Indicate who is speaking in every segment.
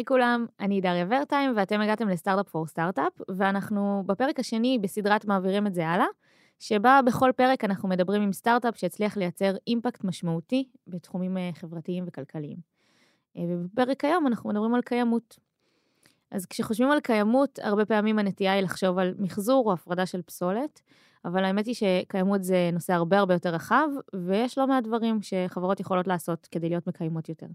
Speaker 1: היי כולם, אני דריה ורטיים, ואתם הגעתם לסטארט-אפ פור סטארט-אפ, ואנחנו בפרק השני בסדרת מעבירים את זה הלאה, שבה בכל פרק אנחנו מדברים עם סטארט-אפ שהצליח לייצר אימפקט משמעותי בתחומים אה, חברתיים וכלכליים. אה, ובפרק היום אנחנו מדברים על קיימות. אז כשחושבים על קיימות, הרבה פעמים הנטייה היא לחשוב על מחזור או הפרדה של פסולת, אבל האמת היא שקיימות זה נושא הרבה הרבה יותר רחב, ויש לא מעט דברים שחברות יכולות לעשות כדי להיות מקיימות יותר.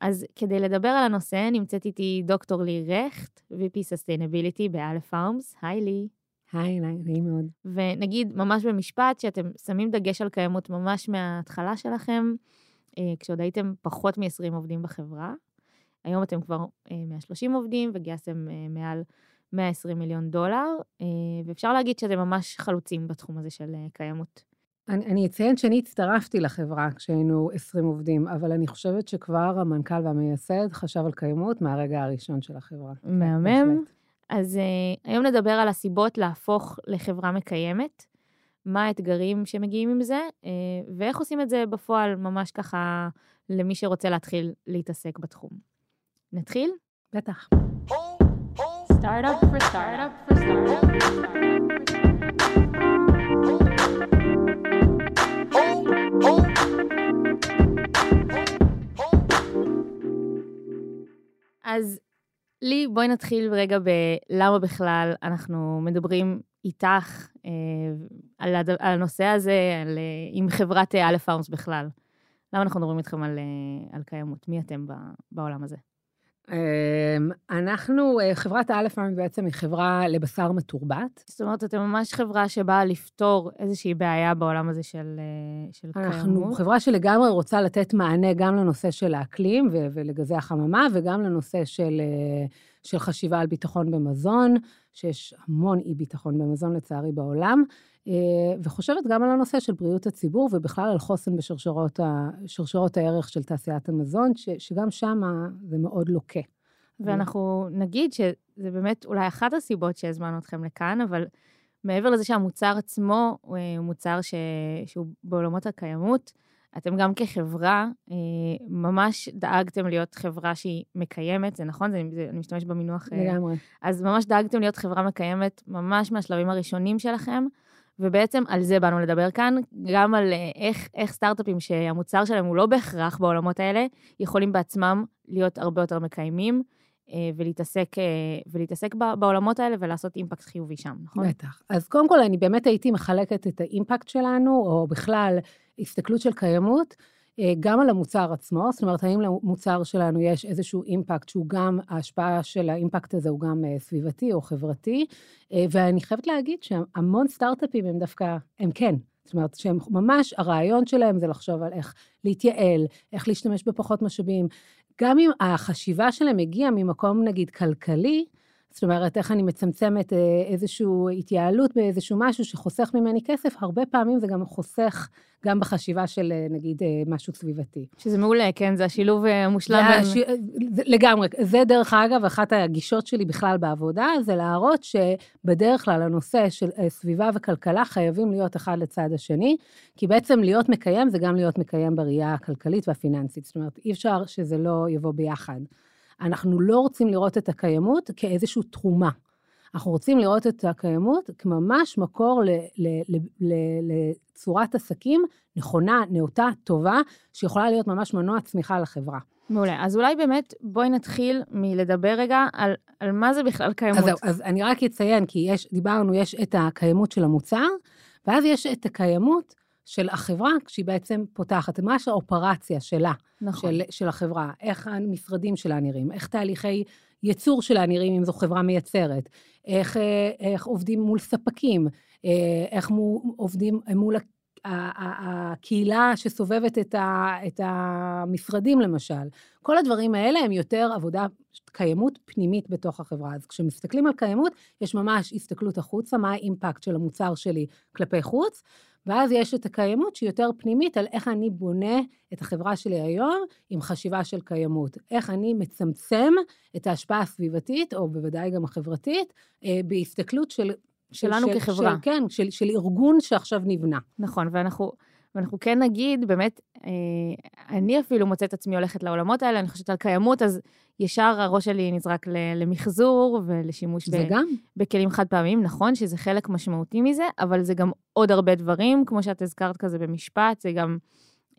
Speaker 1: אז כדי לדבר על הנושא, נמצאת איתי דוקטור לי רכט, VP Sustainability באלף פארמס. היי לי.
Speaker 2: היי, נעים מאוד.
Speaker 1: ונגיד ממש במשפט, שאתם שמים דגש על קיימות ממש מההתחלה שלכם, אה, כשעוד הייתם פחות מ-20 עובדים בחברה. היום אתם כבר 130 אה, עובדים וגייסתם אה, מעל 120 מיליון דולר, ואפשר להגיד שאתם ממש חלוצים בתחום הזה של קיימות.
Speaker 2: אני, אני אציין שאני הצטרפתי לחברה כשהיינו 20 עובדים, אבל אני חושבת שכבר המנכ"ל והמייסד חשב על קיימות מהרגע הראשון של החברה.
Speaker 1: כן, מהמם. כן, אז uh, היום נדבר על הסיבות להפוך לחברה מקיימת, מה האתגרים שמגיעים עם זה, uh, ואיך עושים את זה בפועל, ממש ככה, למי שרוצה להתחיל להתעסק בתחום. נתחיל?
Speaker 2: בטח.
Speaker 1: Startup for startup for startup for startup. אז לי, בואי נתחיל רגע בלמה בכלל אנחנו מדברים איתך אה, על, הד... על הנושא הזה, על, אה, עם חברת א' פארמס בכלל. למה אנחנו מדברים איתכם על, אה, על קיימות? מי אתם בעולם הזה?
Speaker 2: אמ, אנחנו, אה, חברת אלפארם בעצם היא חברה לבשר מתורבת.
Speaker 1: זאת אומרת, אתם ממש חברה שבאה לפתור איזושהי בעיה בעולם הזה של, אה, של
Speaker 2: אנחנו קיימות. אנחנו חברה שלגמרי רוצה לתת מענה גם לנושא של האקלים ולגזי החממה, וגם לנושא של, אה, של חשיבה על ביטחון במזון, שיש המון אי-ביטחון במזון לצערי בעולם. וחושבת גם על הנושא של בריאות הציבור, ובכלל על חוסן בשרשרות הערך של תעשיית המזון, ש, שגם שם זה מאוד לוקה.
Speaker 1: ואנחנו נגיד שזה באמת אולי אחת הסיבות שהזמנו אתכם לכאן, אבל מעבר לזה שהמוצר עצמו הוא מוצר ש... שהוא בעולמות הקיימות, אתם גם כחברה אה, ממש דאגתם להיות חברה שהיא מקיימת, זה נכון? זה, זה, אני משתמש במינוח...
Speaker 2: אה, לגמרי.
Speaker 1: אז ממש דאגתם להיות חברה מקיימת ממש מהשלבים הראשונים שלכם. ובעצם על זה באנו לדבר כאן, גם על אה, איך, איך סטארט-אפים שהמוצר שלהם הוא לא בהכרח בעולמות האלה, יכולים בעצמם להיות הרבה יותר מקיימים. אה, ולהתעסק, אה, ולהתעסק בעולמות האלה ולעשות אימפקט חיובי שם, נכון?
Speaker 2: בטח. אז קודם כל, אני באמת הייתי מחלקת את האימפקט שלנו, או בכלל הסתכלות של קיימות, אה, גם על המוצר עצמו, זאת אומרת, האם למוצר שלנו יש איזשהו אימפקט שהוא גם, ההשפעה של האימפקט הזה הוא גם סביבתי או חברתי, ואני חייבת להגיד שהמון סטארט-אפים הם דווקא, הם כן. זאת אומרת, שהם ממש, הרעיון שלהם זה לחשוב על איך להתייעל, איך להשתמש בפחות משאבים, גם אם החשיבה שלהם הגיעה ממקום, נגיד, כלכלי, זאת אומרת, איך אני מצמצמת אה, איזושהי התייעלות באיזשהו משהו שחוסך ממני כסף, הרבה פעמים זה גם חוסך גם בחשיבה של, אה, נגיד, אה, משהו סביבתי.
Speaker 1: שזה מעולה, כן? זה השילוב המושלם. בין... הש...
Speaker 2: לגמרי. זה, דרך אגב, אחת הגישות שלי בכלל בעבודה, זה להראות שבדרך כלל הנושא של סביבה וכלכלה חייבים להיות אחד לצד השני, כי בעצם להיות מקיים זה גם להיות מקיים בראייה הכלכלית והפיננסית. זאת אומרת, אי אפשר שזה לא יבוא ביחד. אנחנו לא רוצים לראות את הקיימות כאיזושהי תרומה. אנחנו רוצים לראות את הקיימות כממש מקור לצורת עסקים נכונה, נאותה, טובה, שיכולה להיות ממש מנוע צמיחה לחברה.
Speaker 1: מעולה. אז אולי באמת בואי נתחיל מלדבר רגע על, על מה זה בכלל קיימות.
Speaker 2: אז, אז אני רק אציין, כי יש, דיברנו, יש את הקיימות של המוצר, ואז יש את הקיימות של החברה, כשהיא בעצם פותחת, ממש האופרציה שלה, נכון. של, של החברה, איך המשרדים שלה נראים, איך תהליכי ייצור שלה נראים, אם זו חברה מייצרת, איך, אה, איך עובדים מול ספקים, אה, איך מו, עובדים מול הקהילה שסובבת את, ה, את המשרדים, למשל. כל הדברים האלה הם יותר עבודה, קיימות פנימית בתוך החברה. אז כשמסתכלים על קיימות, יש ממש הסתכלות החוצה, מה האימפקט של המוצר שלי כלפי חוץ, ואז יש את הקיימות שהיא יותר פנימית על איך אני בונה את החברה שלי היום עם חשיבה של קיימות. איך אני מצמצם את ההשפעה הסביבתית, או בוודאי גם החברתית, אה, בהסתכלות של...
Speaker 1: שלנו של, כחברה.
Speaker 2: של, כן, של, של ארגון שעכשיו נבנה.
Speaker 1: נכון, ואנחנו... ואנחנו כן נגיד, באמת, אה, אני אפילו מוצאת עצמי הולכת לעולמות האלה, אני חושבת על קיימות, אז ישר הראש שלי נזרק למחזור ולשימוש
Speaker 2: ב- גם.
Speaker 1: בכלים חד פעמיים. נכון שזה חלק משמעותי מזה, אבל זה גם עוד הרבה דברים, כמו שאת הזכרת כזה במשפט, זה גם...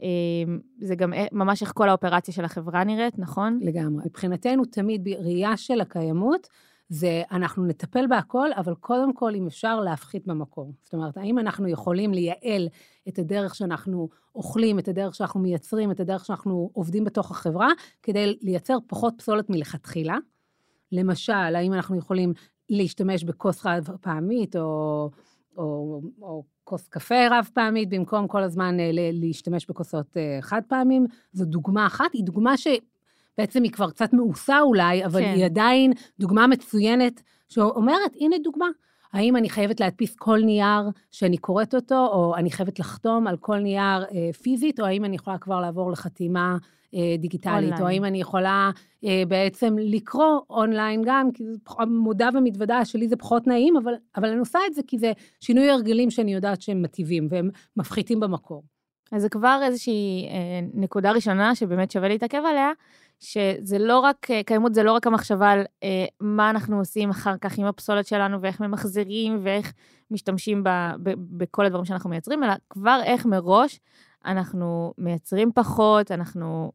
Speaker 1: אה, זה גם ממש איך כל האופרציה של החברה נראית, נכון?
Speaker 2: לגמרי. מבחינתנו, תמיד בראייה של הקיימות, זה אנחנו נטפל בהכל, אבל קודם כל, אם אפשר, להפחית במקור. זאת אומרת, האם אנחנו יכולים לייעל את הדרך שאנחנו אוכלים, את הדרך שאנחנו מייצרים, את הדרך שאנחנו עובדים בתוך החברה, כדי לייצר פחות פסולת מלכתחילה? למשל, האם אנחנו יכולים להשתמש בכוס חד פעמית, או, או, או כוס קפה רב פעמית, במקום כל הזמן אה, להשתמש בכוסות אה, חד פעמים? זו דוגמה אחת, היא דוגמה. בעצם היא כבר קצת מאוסה אולי, אבל כן. היא עדיין דוגמה מצוינת שאומרת, הנה דוגמה. האם אני חייבת להדפיס כל נייר שאני קוראת אותו, או אני חייבת לחתום על כל נייר אה, פיזית, או האם אני יכולה כבר לעבור לחתימה אה, דיגיטלית, אונליין. או האם אני יכולה אה, בעצם לקרוא אונליין גם, כי זה מודה ומתוודה שלי זה פחות נעים, אבל, אבל אני עושה את זה כי זה שינוי הרגלים שאני יודעת שהם מטיבים והם מפחיתים במקור.
Speaker 1: אז זה כבר איזושהי אה, נקודה ראשונה שבאמת שווה להתעכב עליה, שזה לא רק, אה, קיימות זה לא רק המחשבה על אה, מה אנחנו עושים אחר כך עם הפסולת שלנו ואיך ממחזרים ואיך משתמשים ב, ב, בכל הדברים שאנחנו מייצרים, אלא כבר איך מראש אנחנו מייצרים פחות, אנחנו...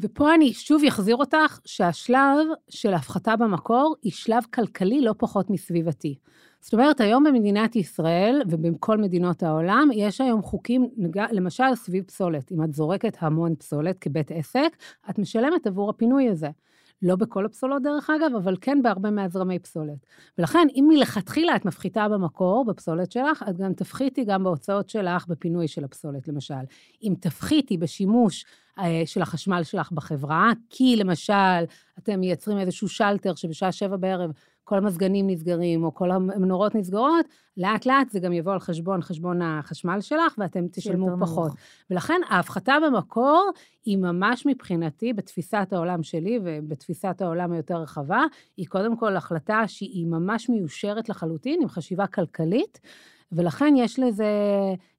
Speaker 2: ופה אני שוב אחזיר אותך שהשלב של הפחתה במקור היא שלב כלכלי לא פחות מסביבתי. זאת אומרת, היום במדינת ישראל ובכל מדינות העולם, יש היום חוקים, למשל סביב פסולת. אם את זורקת המון פסולת כבית עסק, את משלמת עבור הפינוי הזה. לא בכל הפסולות דרך אגב, אבל כן בהרבה מהזרמי פסולת. ולכן, אם מלכתחילה את מפחיתה במקור, בפסולת שלך, את גם תפחיתי גם בהוצאות שלך בפינוי של הפסולת, למשל. אם תפחיתי בשימוש אה, של החשמל שלך בחברה, כי למשל, אתם מייצרים איזשהו שלטר שבשעה שבע בערב כל המזגנים נסגרים, או כל המנורות נסגרות, לאט לאט זה גם יבוא על חשבון, חשבון החשמל שלך, ואתם תשלמו פחות. נמוך. ולכן ההפחתה במקור היא ממש מבחינתי, בתפיסת העולם שלי ובתפיסת העולם היותר רחבה, היא קודם כל החלטה שהיא ממש מיושרת לחלוטין, עם חשיבה כלכלית. ולכן יש לזה,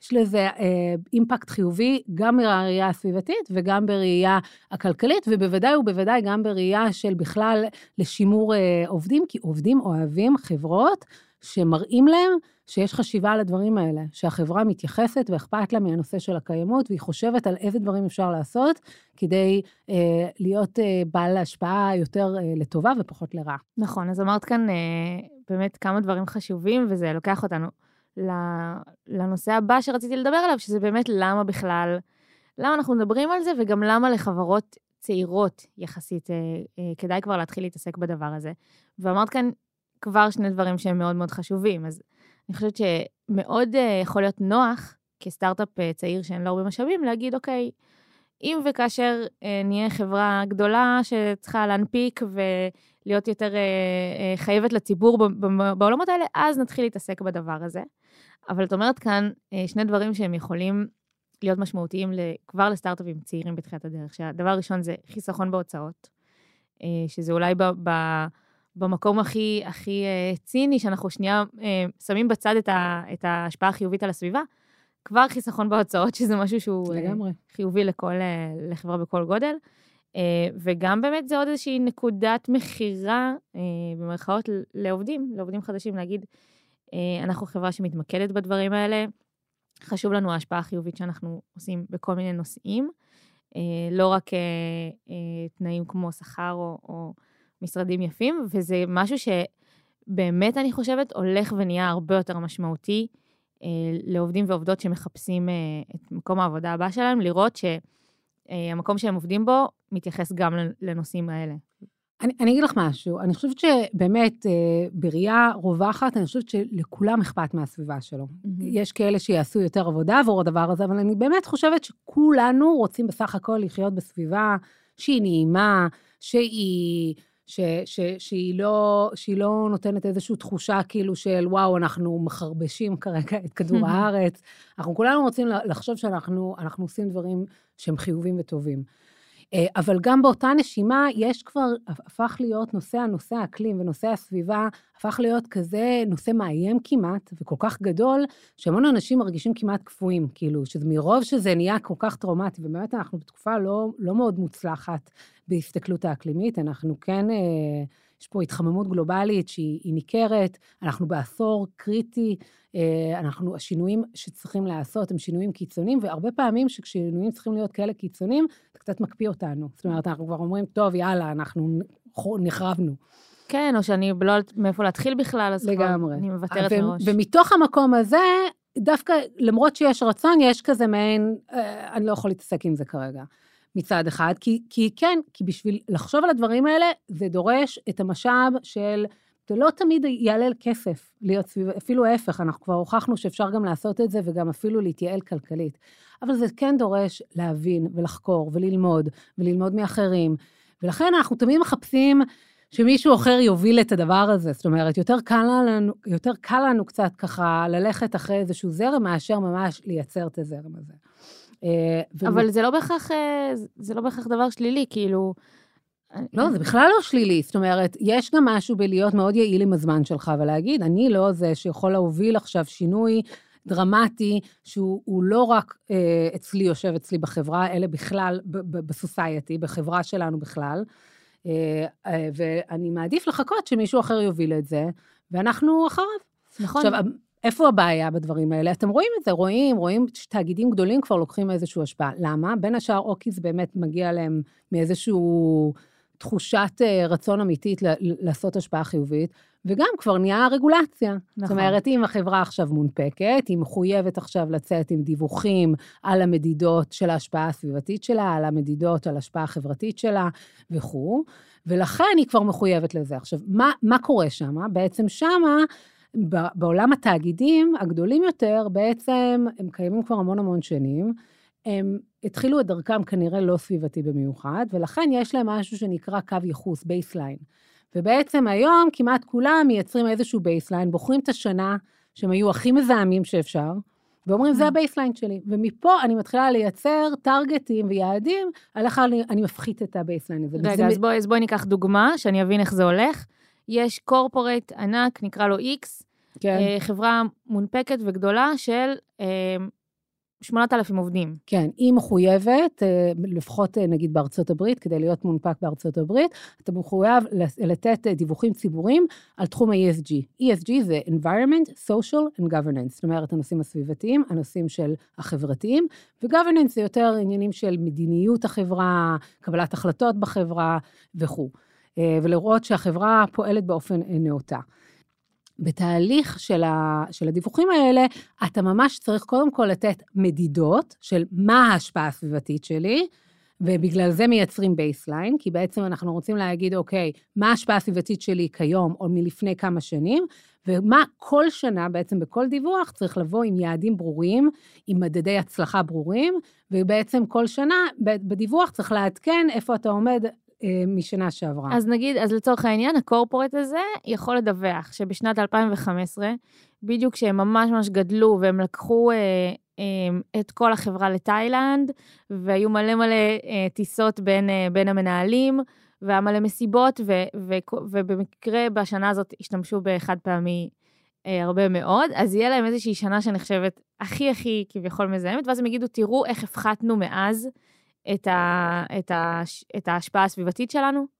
Speaker 2: יש לזה אה, אימפקט חיובי גם בראייה הסביבתית וגם בראייה הכלכלית, ובוודאי ובוודאי גם בראייה של בכלל לשימור אה, עובדים, כי עובדים אוהבים חברות שמראים להם שיש חשיבה על הדברים האלה, שהחברה מתייחסת ואכפת לה מהנושא של הקיימות, והיא חושבת על איזה דברים אפשר לעשות כדי אה, להיות אה, בעל השפעה יותר אה, לטובה ופחות לרעה.
Speaker 1: נכון, אז אמרת כאן אה, באמת כמה דברים חשובים, וזה לוקח אותנו לנושא הבא שרציתי לדבר עליו, שזה באמת למה בכלל, למה אנחנו מדברים על זה, וגם למה לחברות צעירות יחסית אה, אה, כדאי כבר להתחיל להתעסק בדבר הזה. ואמרת כאן כבר שני דברים שהם מאוד מאוד חשובים, אז אני חושבת שמאוד אה, יכול להיות נוח כסטארט-אפ צעיר שאין לו הרבה משאבים, להגיד, אוקיי, אם וכאשר נהיה חברה גדולה שצריכה להנפיק ולהיות יותר אה, אה, חייבת לציבור בעולמות האלה, אז נתחיל להתעסק בדבר הזה. אבל את אומרת כאן אה, שני דברים שהם יכולים להיות משמעותיים כבר לסטארט-אפים צעירים בתחילת הדרך. שהדבר הראשון זה חיסכון בהוצאות, שזה אולי ב, ב, במקום הכי, הכי ציני, שאנחנו שנייה שמים בצד את, ה, את ההשפעה החיובית על הסביבה, כבר חיסכון בהוצאות, שזה משהו שהוא לגמרי. חיובי לכל, לחברה בכל גודל. וגם באמת זה עוד איזושהי נקודת מכירה, במרכאות, לעובדים, לעובדים חדשים, להגיד, אה, אנחנו חברה שמתמקדת בדברים האלה. חשוב לנו ההשפעה החיובית שאנחנו עושים בכל מיני נושאים, אה, לא רק אה, תנאים כמו שכר או, או משרדים יפים, וזה משהו שבאמת, אני חושבת, הולך ונהיה הרבה יותר משמעותי לעובדים ועובדות שמחפשים את מקום העבודה הבא שלהם, לראות שהמקום שהם עובדים בו מתייחס גם לנושאים האלה.
Speaker 2: אני, אני אגיד לך משהו, אני חושבת שבאמת, אה, בראייה רווחת, אני חושבת שלכולם אכפת מהסביבה שלו. Mm-hmm. יש כאלה שיעשו יותר עבודה עבור הדבר הזה, אבל אני באמת חושבת שכולנו רוצים בסך הכל לחיות בסביבה שהיא נעימה, שהיא... ש, ש, שהיא, לא, שהיא לא נותנת איזושהי תחושה כאילו של וואו, אנחנו מחרבשים כרגע את כדור הארץ. אנחנו כולנו רוצים לחשוב שאנחנו עושים דברים שהם חיובים וטובים. אה, אבל גם באותה נשימה, יש כבר, הפך להיות נושא הנושא האקלים ונושא הסביבה, הפך להיות כזה נושא מאיים כמעט, וכל כך גדול, שהמון אנשים מרגישים כמעט קפואים, כאילו, שמרוב שזה נהיה כל כך טראומטי, ובאמת אנחנו בתקופה לא, לא מאוד מוצלחת בהסתכלות האקלימית, אנחנו כן... אה, יש פה התחממות גלובלית שהיא ניכרת, אנחנו בעשור קריטי, אה, אנחנו, השינויים שצריכים לעשות הם שינויים קיצוניים, והרבה פעמים שכששינויים צריכים להיות כאלה קיצוניים, זה קצת מקפיא אותנו. זאת אומרת, אנחנו כבר אומרים, טוב, יאללה, אנחנו נחרבנו.
Speaker 1: כן, או שאני לא יודעת מאיפה להתחיל בכלל, אז לגמרי. כבר אני מוותרת ו- מראש.
Speaker 2: ומתוך המקום הזה, דווקא, למרות שיש רצון, יש כזה מעין, אה, אני לא יכול להתעסק עם זה כרגע. מצד אחד, כי, כי כן, כי בשביל לחשוב על הדברים האלה, זה דורש את המשאב של, זה לא תמיד יעלה כסף להיות סביב, אפילו ההפך, אנחנו כבר הוכחנו שאפשר גם לעשות את זה וגם אפילו להתייעל כלכלית. אבל זה כן דורש להבין ולחקור וללמוד, וללמוד מאחרים. ולכן אנחנו תמיד מחפשים שמישהו אחר יוביל את הדבר הזה. זאת אומרת, יותר קל לנו, יותר קל לנו קצת ככה ללכת אחרי איזשהו זרם, מאשר ממש לייצר את הזרם הזה.
Speaker 1: אה, אבל זה לא בהכרח, אה, זה לא בהכרח דבר שלילי, כאילו...
Speaker 2: לא, זה בכלל לא שלילי. זאת אומרת, יש גם משהו בלהיות מאוד יעיל עם הזמן שלך ולהגיד, אני לא זה שיכול להוביל עכשיו שינוי דרמטי, שהוא לא רק אה, אצלי, יושב אצלי בחברה, אלא בכלל בסוסייטי, בחברה שלנו בכלל. אה, אה, ואני מעדיף לחכות שמישהו אחר יוביל את זה, ואנחנו אחריו. נכון. עכשיו, איפה הבעיה בדברים האלה? אתם רואים את זה, רואים, רואים שתאגידים גדולים כבר לוקחים איזושהי השפעה. למה? בין השאר, אוקי זה באמת מגיע להם מאיזושהי תחושת אה, רצון אמיתית לעשות השפעה חיובית, וגם כבר נהיה רגולציה. נכון. זאת אומרת, אם החברה עכשיו מונפקת, היא מחויבת עכשיו לצאת עם דיווחים על המדידות של ההשפעה הסביבתית שלה, על המדידות, על ההשפעה החברתית שלה וכו', ולכן היא כבר מחויבת לזה. עכשיו, מה, מה קורה שם? בעצם שמה... בעולם התאגידים הגדולים יותר, בעצם הם קיימים כבר המון המון שנים. הם התחילו את דרכם כנראה לא סביבתי במיוחד, ולכן יש להם משהו שנקרא קו ייחוס, baseline. ובעצם היום כמעט כולם מייצרים איזשהו baseline, בוחרים את השנה שהם היו הכי מזהמים שאפשר, ואומרים, זה. ה baseline שלי. ומפה אני מתחילה לייצר טרגטים ויעדים, על איך אני, אני מפחית את ה baseline הזה.
Speaker 1: רגע, אז בואי בוא ניקח דוגמה, שאני אבין איך זה הולך. יש corporate ענק, נקרא לו X, כן. אה, חברה מונפקת וגדולה של 8,000 אה, עובדים.
Speaker 2: כן, היא מחויבת, אה, לפחות נגיד בארצות הברית, כדי להיות מונפק בארצות הברית, אתה מחויב לתת דיווחים ציבוריים על תחום ה-ESG. ESG זה environment, social and governance, זאת אומרת, הנושאים הסביבתיים, הנושאים של החברתיים, ו-governance זה יותר עניינים של מדיניות החברה, קבלת החלטות בחברה וכו'. ולראות שהחברה פועלת באופן נאותה. בתהליך של, ה, של הדיווחים האלה, אתה ממש צריך קודם כל לתת מדידות של מה ההשפעה הסביבתית שלי, ובגלל זה מייצרים baseline, כי בעצם אנחנו רוצים להגיד, אוקיי, מה ההשפעה הסביבתית שלי כיום או מלפני כמה שנים, ומה כל שנה, בעצם בכל דיווח, צריך לבוא עם יעדים ברורים, עם מדדי הצלחה ברורים, ובעצם כל שנה בדיווח צריך לעדכן איפה אתה עומד משנה שעברה.
Speaker 1: אז נגיד, אז לצורך העניין, הקורפורט הזה יכול לדווח שבשנת 2015, בדיוק כשהם ממש ממש גדלו והם לקחו אה, אה, את כל החברה לתאילנד, והיו מלא מלא אה, טיסות בין, אה, בין המנהלים, והיה מלא מסיבות, ו, ו, ובמקרה בשנה הזאת השתמשו בחד פעמי אה, הרבה מאוד, אז יהיה להם איזושהי שנה שנחשבת הכי הכי כביכול מזהמת, ואז הם יגידו, תראו איך הפחתנו מאז. את, ה, את, ה, את ההשפעה הסביבתית שלנו?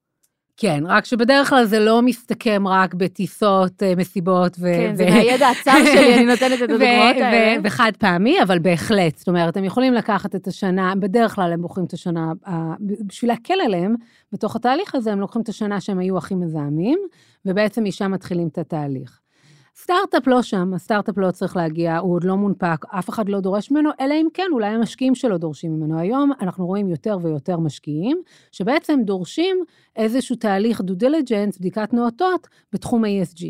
Speaker 2: כן, רק שבדרך כלל זה לא מסתכם רק בטיסות, אה, מסיבות ו...
Speaker 1: כן, ו... זה מהידע הצר שלי, אני נותנת את הדוגמאות האלה.
Speaker 2: וחד פעמי, אבל בהחלט. זאת אומרת, הם יכולים לקחת את השנה, בדרך כלל הם בוחרים את השנה, בשביל להקל עליהם, בתוך התהליך הזה הם לוקחים את השנה שהם היו הכי מזהמים, ובעצם משם מתחילים את התהליך. סטארט-אפ לא שם, הסטארט-אפ לא צריך להגיע, הוא עוד לא מונפק, אף אחד לא דורש ממנו, אלא אם כן, אולי המשקיעים שלו דורשים ממנו. היום אנחנו רואים יותר ויותר משקיעים, שבעצם דורשים איזשהו תהליך דו דיליג'נס, בדיקת נאותות, בתחום ה-ESG.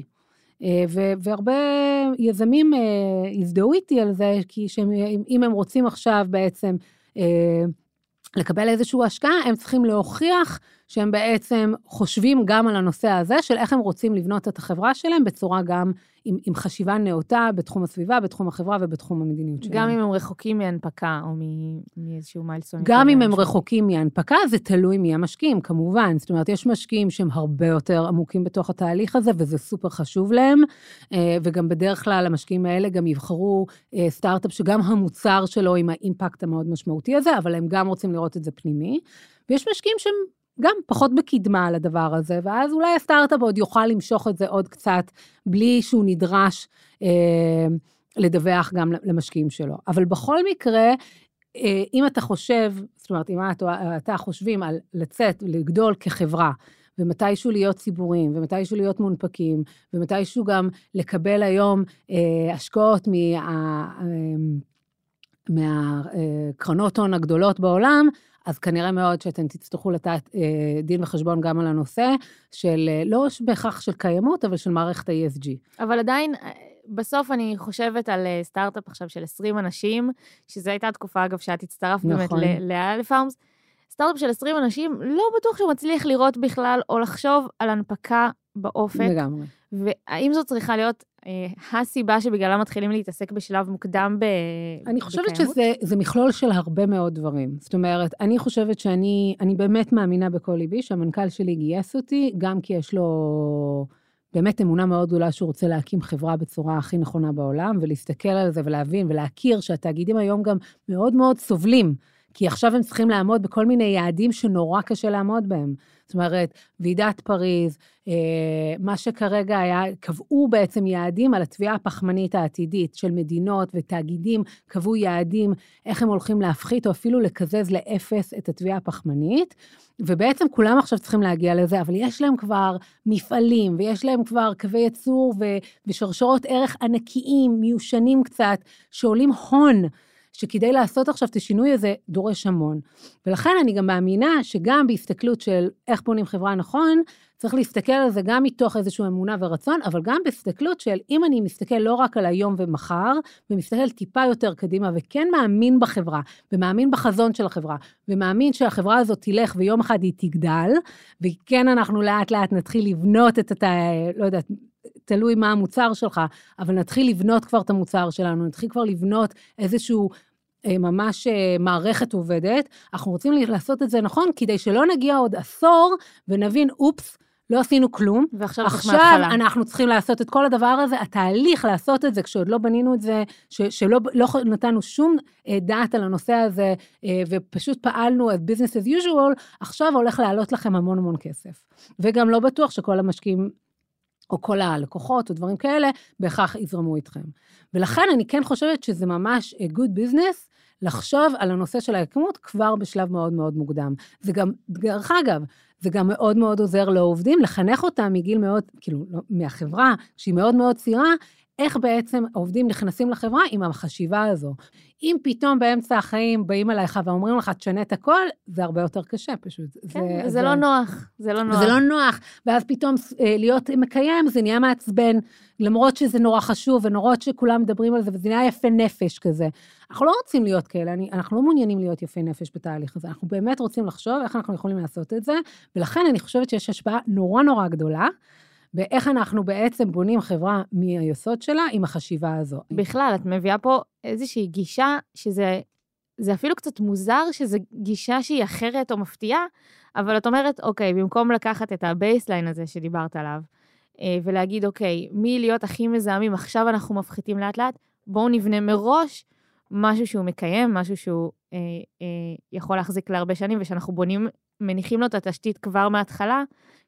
Speaker 2: אה, והרבה יזמים אה, הזדהו איתי על זה, כי שהם, אם הם רוצים עכשיו בעצם אה, לקבל איזושהי השקעה, הם צריכים להוכיח שהם בעצם חושבים גם על הנושא הזה של איך הם רוצים לבנות את החברה שלהם בצורה גם עם, עם חשיבה נאותה בתחום הסביבה, בתחום החברה ובתחום המדיניות שלהם.
Speaker 1: גם אם הם רחוקים מהנפקה או מאיזשהו מיילסון.
Speaker 2: גם אם הם רחוקים מהנפקה, זה תלוי מי המשקיעים, כמובן. זאת אומרת, יש משקיעים שהם הרבה יותר עמוקים בתוך התהליך הזה, וזה סופר חשוב להם, אה, וגם בדרך כלל המשקיעים האלה גם יבחרו אה, סטארט-אפ שגם המוצר שלו עם האימפקט המאוד משמעותי הזה, אבל הם גם רוצים לראות את זה פנימי. ויש משקיעים שהם גם פחות בקדמה על הדבר הזה, ואז אולי הסטארט-אפ עוד יוכל למשוך את זה עוד קצת, בלי שהוא נדרש אה, לדווח גם למשקיעים שלו. אבל בכל מקרה, אה, אם אתה חושב, זאת אומרת, אם אתה, אתה חושבים על לצאת, לגדול כחברה, ומתישהו להיות ציבוריים, ומתישהו להיות מונפקים, ומתישהו גם לקבל היום אה, השקעות מה... אה, מהקרנות הון הגדולות בעולם, אז כנראה מאוד שאתם תצטרכו לתת אה, דין וחשבון גם על הנושא של, אה, לא בהכרח של קיימות, אבל של מערכת ה-ESG.
Speaker 1: אבל עדיין, אה, בסוף אני חושבת על סטארט-אפ עכשיו של 20 אנשים, שזו הייתה תקופה, אגב, שאת הצטרפת נכון. באמת לאלף פארמס. סטארט-אפ של 20 אנשים, לא בטוח שהוא מצליח לראות בכלל, או לחשוב על הנפקה באופק.
Speaker 2: לגמרי.
Speaker 1: והאם זו צריכה להיות אה, הסיבה שבגללה מתחילים להתעסק בשלב מוקדם ב...
Speaker 2: אני חושבת בקיימות? שזה מכלול של הרבה מאוד דברים. זאת אומרת, אני חושבת שאני אני באמת מאמינה בכל ליבי שהמנכ"ל שלי גייס אותי, גם כי יש לו באמת אמונה מאוד גדולה שהוא רוצה להקים חברה בצורה הכי נכונה בעולם, ולהסתכל על זה ולהבין ולהכיר שהתאגידים היום גם מאוד מאוד סובלים. כי עכשיו הם צריכים לעמוד בכל מיני יעדים שנורא קשה לעמוד בהם. זאת אומרת, ועידת פריז, אה, מה שכרגע היה, קבעו בעצם יעדים על התביעה הפחמנית העתידית של מדינות ותאגידים, קבעו יעדים איך הם הולכים להפחית או אפילו לקזז לאפס את התביעה הפחמנית, ובעצם כולם עכשיו צריכים להגיע לזה, אבל יש להם כבר מפעלים, ויש להם כבר קווי ייצור ושרשרות ערך ענקיים, מיושנים קצת, שעולים הון. שכדי לעשות עכשיו את השינוי הזה דורש המון. ולכן אני גם מאמינה שגם בהסתכלות של איך בונים חברה נכון, צריך להסתכל על זה גם מתוך איזושהי אמונה ורצון, אבל גם בהסתכלות של אם אני מסתכל לא רק על היום ומחר, ומסתכל טיפה יותר קדימה, וכן מאמין בחברה, ומאמין בחזון של החברה, ומאמין שהחברה הזאת תלך ויום אחד היא תגדל, וכן אנחנו לאט לאט נתחיל לבנות את, ה... לא יודעת, תלוי מה המוצר שלך, אבל נתחיל לבנות כבר את המוצר שלנו, נתחיל כבר לבנות איזשהו ממש אה, מערכת עובדת. אנחנו רוצים לעשות את זה נכון, כדי שלא נגיע עוד עשור ונבין, אופס, לא עשינו כלום.
Speaker 1: ועכשיו.
Speaker 2: עכשיו אנחנו צריכים לעשות את כל הדבר הזה, התהליך לעשות את זה, כשעוד לא בנינו את זה, ש, שלא לא נתנו שום אה, דעת על הנושא הזה, ופשוט פעלנו את business as usual, עכשיו הולך לעלות לכם המון המון כסף. וגם לא בטוח שכל המשקיעים או כל הלקוחות או דברים כאלה, בהכרח יזרמו איתכם. ולכן אני כן חושבת שזה ממש good business לחשוב על הנושא של ההקמות כבר בשלב מאוד מאוד מוקדם. זה גם, דרך אגב, זה גם מאוד מאוד עוזר לעובדים לחנך אותם מגיל מאוד, כאילו, לא, מהחברה, שהיא מאוד מאוד צעירה, איך בעצם עובדים נכנסים לחברה עם החשיבה הזו. אם פתאום באמצע החיים באים אליך ואומרים לך, תשנה את הכל, זה הרבה יותר קשה פשוט.
Speaker 1: כן, זה, זה לא נוח, זה לא נוח.
Speaker 2: זה לא נוח, ואז פתאום אה, להיות מקיים, זה נהיה מעצבן, למרות שזה נורא חשוב, ונורא שכולם מדברים על זה, וזה נהיה יפה נפש כזה. אנחנו לא רוצים להיות כאלה, אני, אנחנו לא מעוניינים להיות יפי נפש בתהליך הזה, אנחנו באמת רוצים לחשוב איך אנחנו יכולים לעשות את זה, ולכן אני חושבת שיש השפעה נורא נורא גדולה. ואיך אנחנו בעצם בונים חברה מהיסוד שלה עם החשיבה הזו.
Speaker 1: בכלל, את מביאה פה איזושהי גישה שזה זה אפילו קצת מוזר שזו גישה שהיא אחרת או מפתיעה, אבל את אומרת, אוקיי, במקום לקחת את ה baseline הזה שדיברת עליו, אה, ולהגיד, אוקיי, מי להיות הכי מזהמים, עכשיו אנחנו מפחיתים לאט-לאט, בואו נבנה מראש משהו שהוא מקיים, משהו שהוא אה, אה, יכול להחזיק להרבה שנים, ושאנחנו בונים, מניחים לו את התשתית כבר מההתחלה,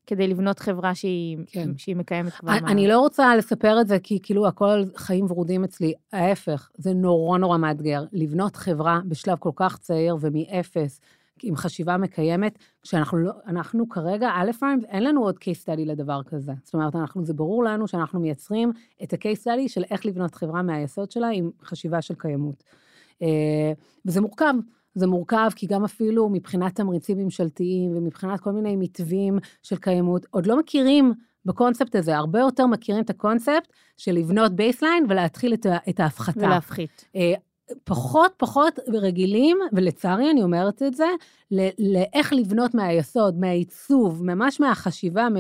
Speaker 1: כדי לבנות חברה שהיא, כן. שהיא מקיימת כבר.
Speaker 2: אני, מה... אני לא רוצה לספר את זה כי כאילו הכל חיים ורודים אצלי, ההפך, זה נורא נורא מאתגר. לבנות חברה בשלב כל כך צעיר ומאפס, עם חשיבה מקיימת, כשאנחנו לא, אנחנו כרגע, א' פארמס, אין לנו עוד case study לדבר כזה. זאת אומרת, אנחנו, זה ברור לנו שאנחנו מייצרים את ה-case study של איך לבנות חברה מהיסוד שלה עם חשיבה של קיימות. אה, וזה מורכב. זה מורכב, כי גם אפילו מבחינת תמריצים ממשלתיים ומבחינת כל מיני מתווים של קיימות, עוד לא מכירים בקונספט הזה, הרבה יותר מכירים את הקונספט של לבנות baseline ולהתחיל את, את ההפחתה.
Speaker 1: ולהפחית.
Speaker 2: אה, פחות פחות רגילים, ולצערי אני אומרת את זה, לאיך לבנות מהיסוד, מהעיצוב, ממש מהחשיבה, מה,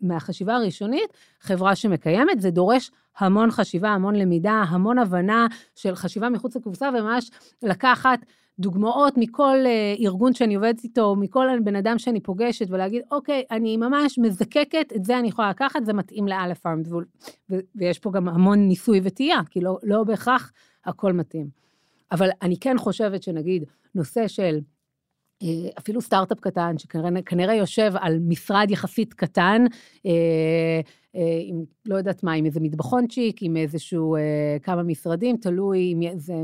Speaker 2: מהחשיבה הראשונית, חברה שמקיימת. זה דורש המון חשיבה, המון למידה, המון הבנה של חשיבה מחוץ לקופסה, וממש לקחת דוגמאות מכל uh, ארגון שאני עובדת איתו, מכל בן אדם שאני פוגשת, ולהגיד, אוקיי, אני ממש מזקקת, את זה אני יכולה לקחת, זה מתאים לאלף פארמס, ויש פה גם המון ניסוי וטעייה, כי לא, לא בהכרח הכל מתאים. אבל אני כן חושבת שנגיד, נושא של אה, אפילו סטארט-אפ קטן, שכנראה יושב על משרד יחסית קטן, אה, אה, עם, לא יודעת מה, עם איזה מטבחונצ'יק, עם איזשהו, כמה משרדים, תלוי אם זה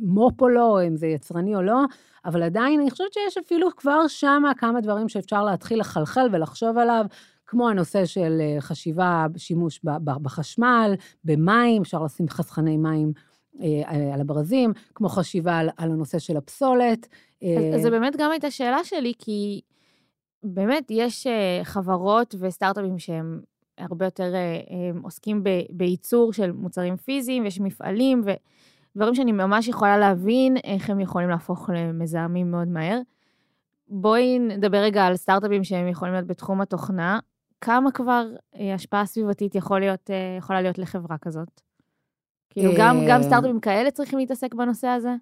Speaker 2: מו"פ או לא, אם זה יצרני או לא, אבל עדיין אני חושבת שיש אפילו כבר שם כמה דברים שאפשר להתחיל לחלחל ולחשוב עליו. כמו הנושא של חשיבה, שימוש בחשמל, במים, אפשר לשים חסכני מים על הברזים, כמו חשיבה על, על הנושא של הפסולת.
Speaker 1: אז, אז זה באמת גם הייתה שאלה שלי, כי באמת יש חברות וסטארט-אפים שהם הרבה יותר עוסקים בייצור של מוצרים פיזיים, ויש מפעלים ודברים שאני ממש יכולה להבין איך הם יכולים להפוך למזהמים מאוד מהר. בואי נדבר רגע על סטארט-אפים שהם יכולים להיות בתחום התוכנה. כמה כבר השפעה סביבתית יכול להיות, יכולה להיות לחברה כזאת? כאילו, גם, גם סטארט-אפים כאלה צריכים להתעסק בנושא הזה?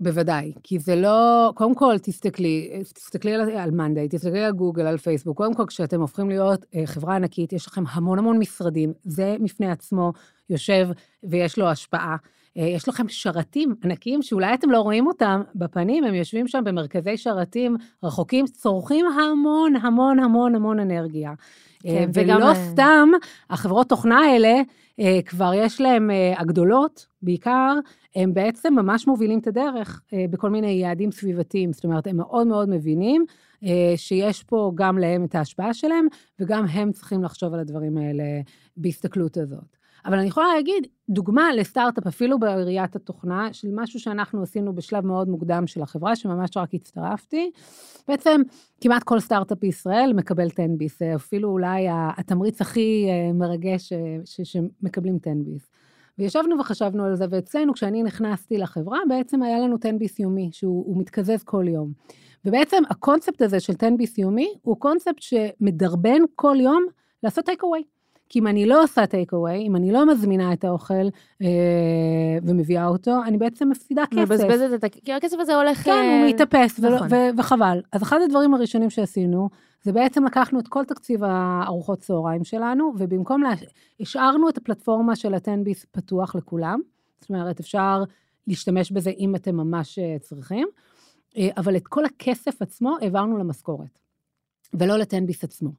Speaker 2: בוודאי, כי זה לא, קודם כל תסתכלי, תסתכלי על, על מאנדיי, תסתכלי על גוגל, על פייסבוק, קודם כל כשאתם הופכים להיות אה, חברה ענקית, יש לכם המון המון משרדים, זה מפני עצמו יושב ויש לו השפעה. אה, יש לכם שרתים ענקיים שאולי אתם לא רואים אותם בפנים, הם יושבים שם במרכזי שרתים רחוקים, צורכים המון המון המון המון אנרגיה. אה, כן, ולא וגם... סתם, החברות תוכנה האלה, אה, כבר יש להם, אה, הגדולות בעיקר, הם בעצם ממש מובילים את הדרך בכל מיני יעדים סביבתיים. זאת אומרת, הם מאוד מאוד מבינים שיש פה גם להם את ההשפעה שלהם, וגם הם צריכים לחשוב על הדברים האלה בהסתכלות הזאת. אבל אני יכולה להגיד, דוגמה לסטארט-אפ, אפילו בראיית התוכנה, של משהו שאנחנו עשינו בשלב מאוד מוקדם של החברה, שממש רק הצטרפתי. בעצם, כמעט כל סטארט-אפ בישראל מקבל 10 ביס, אפילו אולי התמריץ הכי אה, מרגש אה, שמקבלים 10 ביס. וישבנו וחשבנו על זה, ואצלנו, כשאני נכנסתי לחברה, בעצם היה לנו 10 ביס יומי, שהוא מתקזז כל יום. ובעצם הקונספט הזה של 10 ביס יומי, הוא קונספט שמדרבן כל יום לעשות טייק אווי. כי אם אני לא עושה טייק אווי, אם אני לא מזמינה את האוכל אה, ומביאה אותו, אני בעצם מפסידה כסף.
Speaker 1: מבזבזת את ה... כי הכסף הזה הולך...
Speaker 2: כן, אה... הוא מתאפס, נכון. ו- וחבל. אז אחד הדברים הראשונים שעשינו, זה בעצם לקחנו את כל תקציב הארוחות צהריים שלנו, ובמקום, לה... השארנו את הפלטפורמה של הטנביס פתוח לכולם. זאת אומרת, אפשר להשתמש בזה אם אתם ממש אה, צריכים, אה, אבל את כל הכסף עצמו העברנו למשכורת, ולא לטנביס עצמו.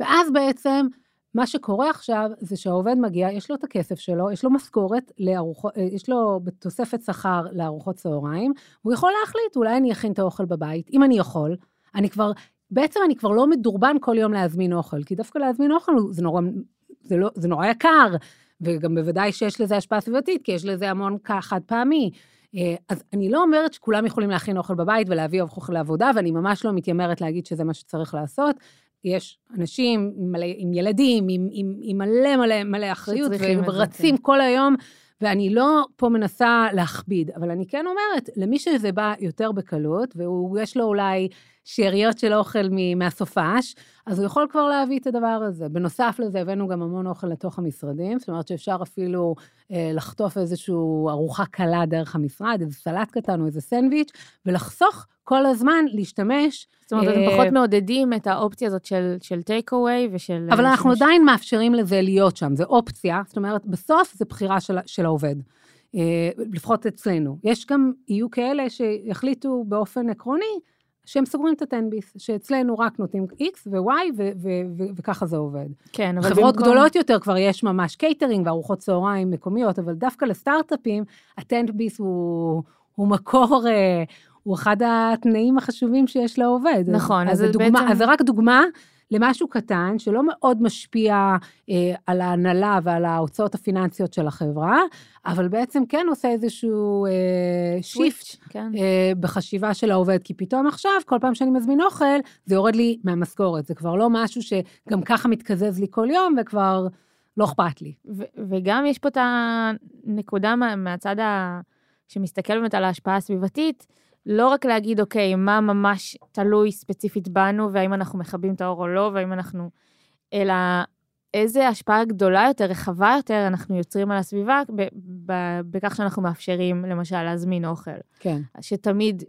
Speaker 2: ואז בעצם מה שקורה עכשיו זה שהעובד מגיע, יש לו את הכסף שלו, יש לו משכורת, לארוחות, אה, יש לו תוספת שכר לארוחות צהריים, והוא יכול להחליט, אולי אני אכין את האוכל בבית, אם אני יכול, אני כבר, בעצם אני כבר לא מדורבן כל יום להזמין אוכל, כי דווקא להזמין אוכל זה נורא, זה לא, זה נורא יקר, וגם בוודאי שיש לזה השפעה סביבתית, כי יש לזה המון חד פעמי. אה, אז אני לא אומרת שכולם יכולים להכין אוכל בבית ולהביא אוכל לעבודה, ואני ממש לא מתיימרת להגיד שזה מה שצריך לעשות. יש אנשים מלא, עם ילדים, עם, עם, עם מלא מלא מלא אחריות, והם רצים כן. כל היום, ואני לא פה מנסה להכביד, אבל אני כן אומרת, למי שזה בא יותר בקלות, ויש לו אולי שאריות של אוכל מהסופש, אז הוא יכול כבר להביא את הדבר הזה. בנוסף לזה, הבאנו גם המון אוכל לתוך המשרדים, זאת אומרת שאפשר אפילו אה, לחטוף איזושהי ארוחה קלה דרך המשרד, איזה סלט קטן או איזה סנדוויץ', ולחסוך כל הזמן להשתמש.
Speaker 1: זאת אומרת, אתם אה, פחות מעודדים את האופציה הזאת של טייק אווי ושל...
Speaker 2: אבל אנחנו עדיין מאפשרים לזה להיות שם, זו אופציה, זאת אומרת, בסוף זו בחירה של, של העובד. אה, לפחות אצלנו. יש גם, יהיו כאלה שיחליטו באופן עקרוני שהם סוגרים את התן ביס, שאצלנו רק נותנים X ו-Y וככה זה עובד.
Speaker 1: כן, אבל
Speaker 2: חברות במקום... גדולות יותר כבר יש ממש קייטרינג וארוחות צהריים מקומיות, אבל דווקא לסטארט-אפים, התן ביס הוא, הוא מקור, אה, הוא אחד התנאים החשובים שיש לעובד.
Speaker 1: נכון,
Speaker 2: אז, אז, דוגמה, בעצם... אז זה רק דוגמה למשהו קטן, שלא מאוד משפיע אה, על ההנהלה ועל ההוצאות הפיננסיות של החברה, אבל בעצם כן עושה איזשהו אה, shift כן. אה, בחשיבה של העובד, כי פתאום עכשיו, כל פעם שאני מזמין אוכל, זה יורד לי מהמשכורת. זה כבר לא משהו שגם ככה מתקזז לי כל יום, וכבר לא אכפת לי.
Speaker 1: וגם יש פה את הנקודה מה- מהצד ה... שמסתכל באמת על ההשפעה הסביבתית, לא רק להגיד, אוקיי, מה ממש תלוי ספציפית בנו, והאם אנחנו מכבים את האור או לא, והאם אנחנו... אלא איזה השפעה גדולה יותר, רחבה יותר, אנחנו יוצרים על הסביבה, בכך שאנחנו מאפשרים, למשל, להזמין אוכל.
Speaker 2: כן.
Speaker 1: שתמיד,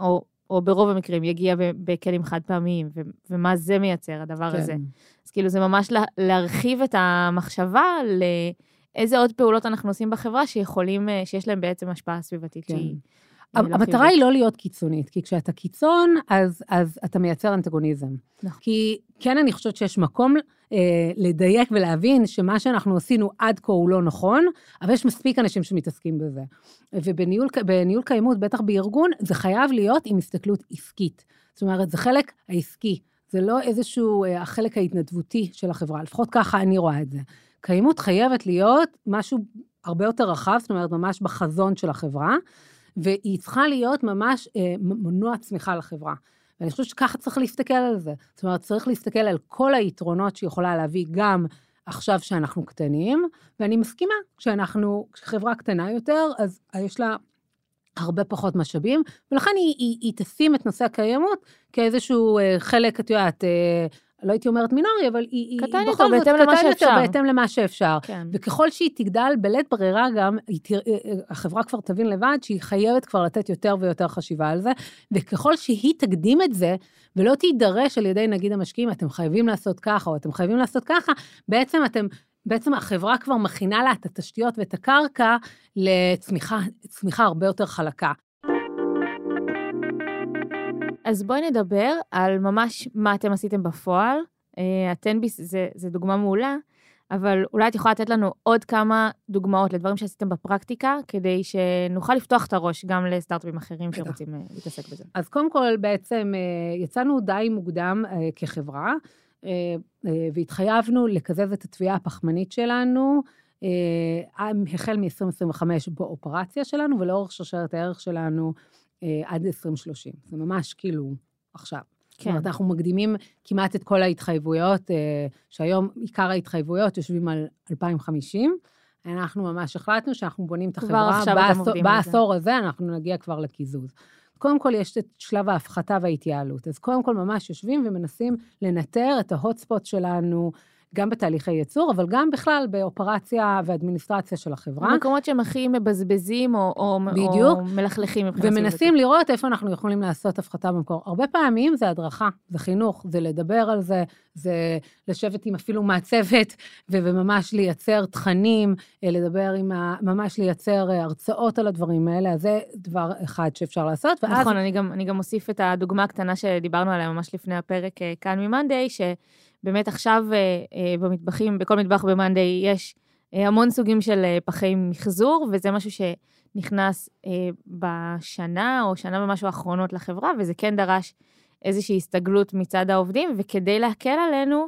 Speaker 1: או, או ברוב המקרים, יגיע בכלים חד פעמיים, ו, ומה זה מייצר, הדבר כן. הזה. אז כאילו, זה ממש לה, להרחיב את המחשבה לאיזה עוד פעולות אנחנו עושים בחברה שיכולים, שיש להם בעצם השפעה סביבתית כן. שהיא...
Speaker 2: המטרה היא לא להיות קיצונית, כי כשאתה קיצון, אז, אז אתה מייצר אנטגוניזם. נכון. כי כן, אני חושבת שיש מקום אה, לדייק ולהבין שמה שאנחנו עשינו עד כה הוא לא נכון, אבל יש מספיק אנשים שמתעסקים בזה. ובניהול קיימות, בטח בארגון, זה חייב להיות עם הסתכלות עסקית. זאת אומרת, זה חלק העסקי, זה לא איזשהו אה, החלק ההתנדבותי של החברה, לפחות ככה אני רואה את זה. קיימות חייבת להיות משהו הרבה יותר רחב, זאת אומרת, ממש בחזון של החברה. והיא צריכה להיות ממש אה, מנוע צמיחה לחברה. ואני חושבת שככה צריך להסתכל על זה. זאת אומרת, צריך להסתכל על כל היתרונות שהיא יכולה להביא גם עכשיו שאנחנו קטנים, ואני מסכימה, כשאנחנו, כשחברה קטנה יותר, אז יש לה הרבה פחות משאבים, ולכן היא, היא, היא תשים את נושא הקיימות כאיזשהו אה, חלק, את יודעת, אה, לא הייתי אומרת מינורי, אבל היא,
Speaker 1: קטן היא בכל זאת קטן יותר
Speaker 2: שאפשר. בהתאם למה שאפשר. כן. וככל שהיא תגדל, בלית ברירה גם, תרא, אה, אה, החברה כבר תבין לבד שהיא חייבת כבר לתת יותר ויותר חשיבה על זה, וככל שהיא תקדים את זה, ולא תידרש על ידי נגיד המשקיעים, אתם חייבים לעשות ככה, או אתם חייבים לעשות ככה, בעצם אתם בעצם החברה כבר מכינה לה את התשתיות ואת הקרקע לצמיחה הרבה יותר חלקה.
Speaker 1: אז בואי נדבר על ממש מה אתם עשיתם בפועל. אה, הטנביס זה, זה דוגמה מעולה, אבל אולי את יכולה לתת לנו עוד כמה דוגמאות לדברים שעשיתם בפרקטיקה, כדי שנוכל לפתוח את הראש גם לסטארט-אפים אחרים שרוצים אה, להתעסק בזה.
Speaker 2: אז קודם כל, בעצם אה, יצאנו די מוקדם כחברה, והתחייבנו לקזז את התביעה הפחמנית שלנו. החל מ-2025 באופרציה שלנו, ולאורך שרשרת הערך שלנו אה, עד 2030. זה ממש כאילו עכשיו. כן. זאת אומרת, אנחנו מקדימים כמעט את כל ההתחייבויות, אה, שהיום עיקר ההתחייבויות יושבים על 2050. אנחנו ממש החלטנו שאנחנו בונים את החברה. זה. בעשור הזה אנחנו נגיע כבר לקיזוז. קודם כל, יש את שלב ההפחתה וההתייעלות. אז קודם כל, ממש יושבים ומנסים לנטר את ההוטספוט שלנו, גם בתהליכי ייצור, אבל גם בכלל באופרציה ואדמיניסטרציה של החברה.
Speaker 1: במקומות שהם הכי מבזבזים או, או, בדיוק, או מלכלכים
Speaker 2: מבחינת ומנסים לראות איפה אנחנו יכולים לעשות הפחתה במקור. הרבה פעמים זה הדרכה, זה חינוך, זה לדבר על זה, זה לשבת עם אפילו מעצבת וממש לייצר תכנים, אה, לדבר עם ה... ממש לייצר אה, הרצאות על הדברים האלה, אז זה דבר אחד שאפשר לעשות.
Speaker 1: ואז... נכון, אני גם, אני גם אוסיף את הדוגמה הקטנה שדיברנו עליה ממש לפני הפרק אה, כאן ממאנדיי, ש... באמת עכשיו אה, אה, במטבחים, בכל מטבח במאנדיי יש אה, המון סוגים של פחי מחזור, וזה משהו שנכנס בשנה או שנה ומשהו האחרונות לחברה, וזה כן דרש איזושהי הסתגלות מצד העובדים, וכדי להקל עלינו,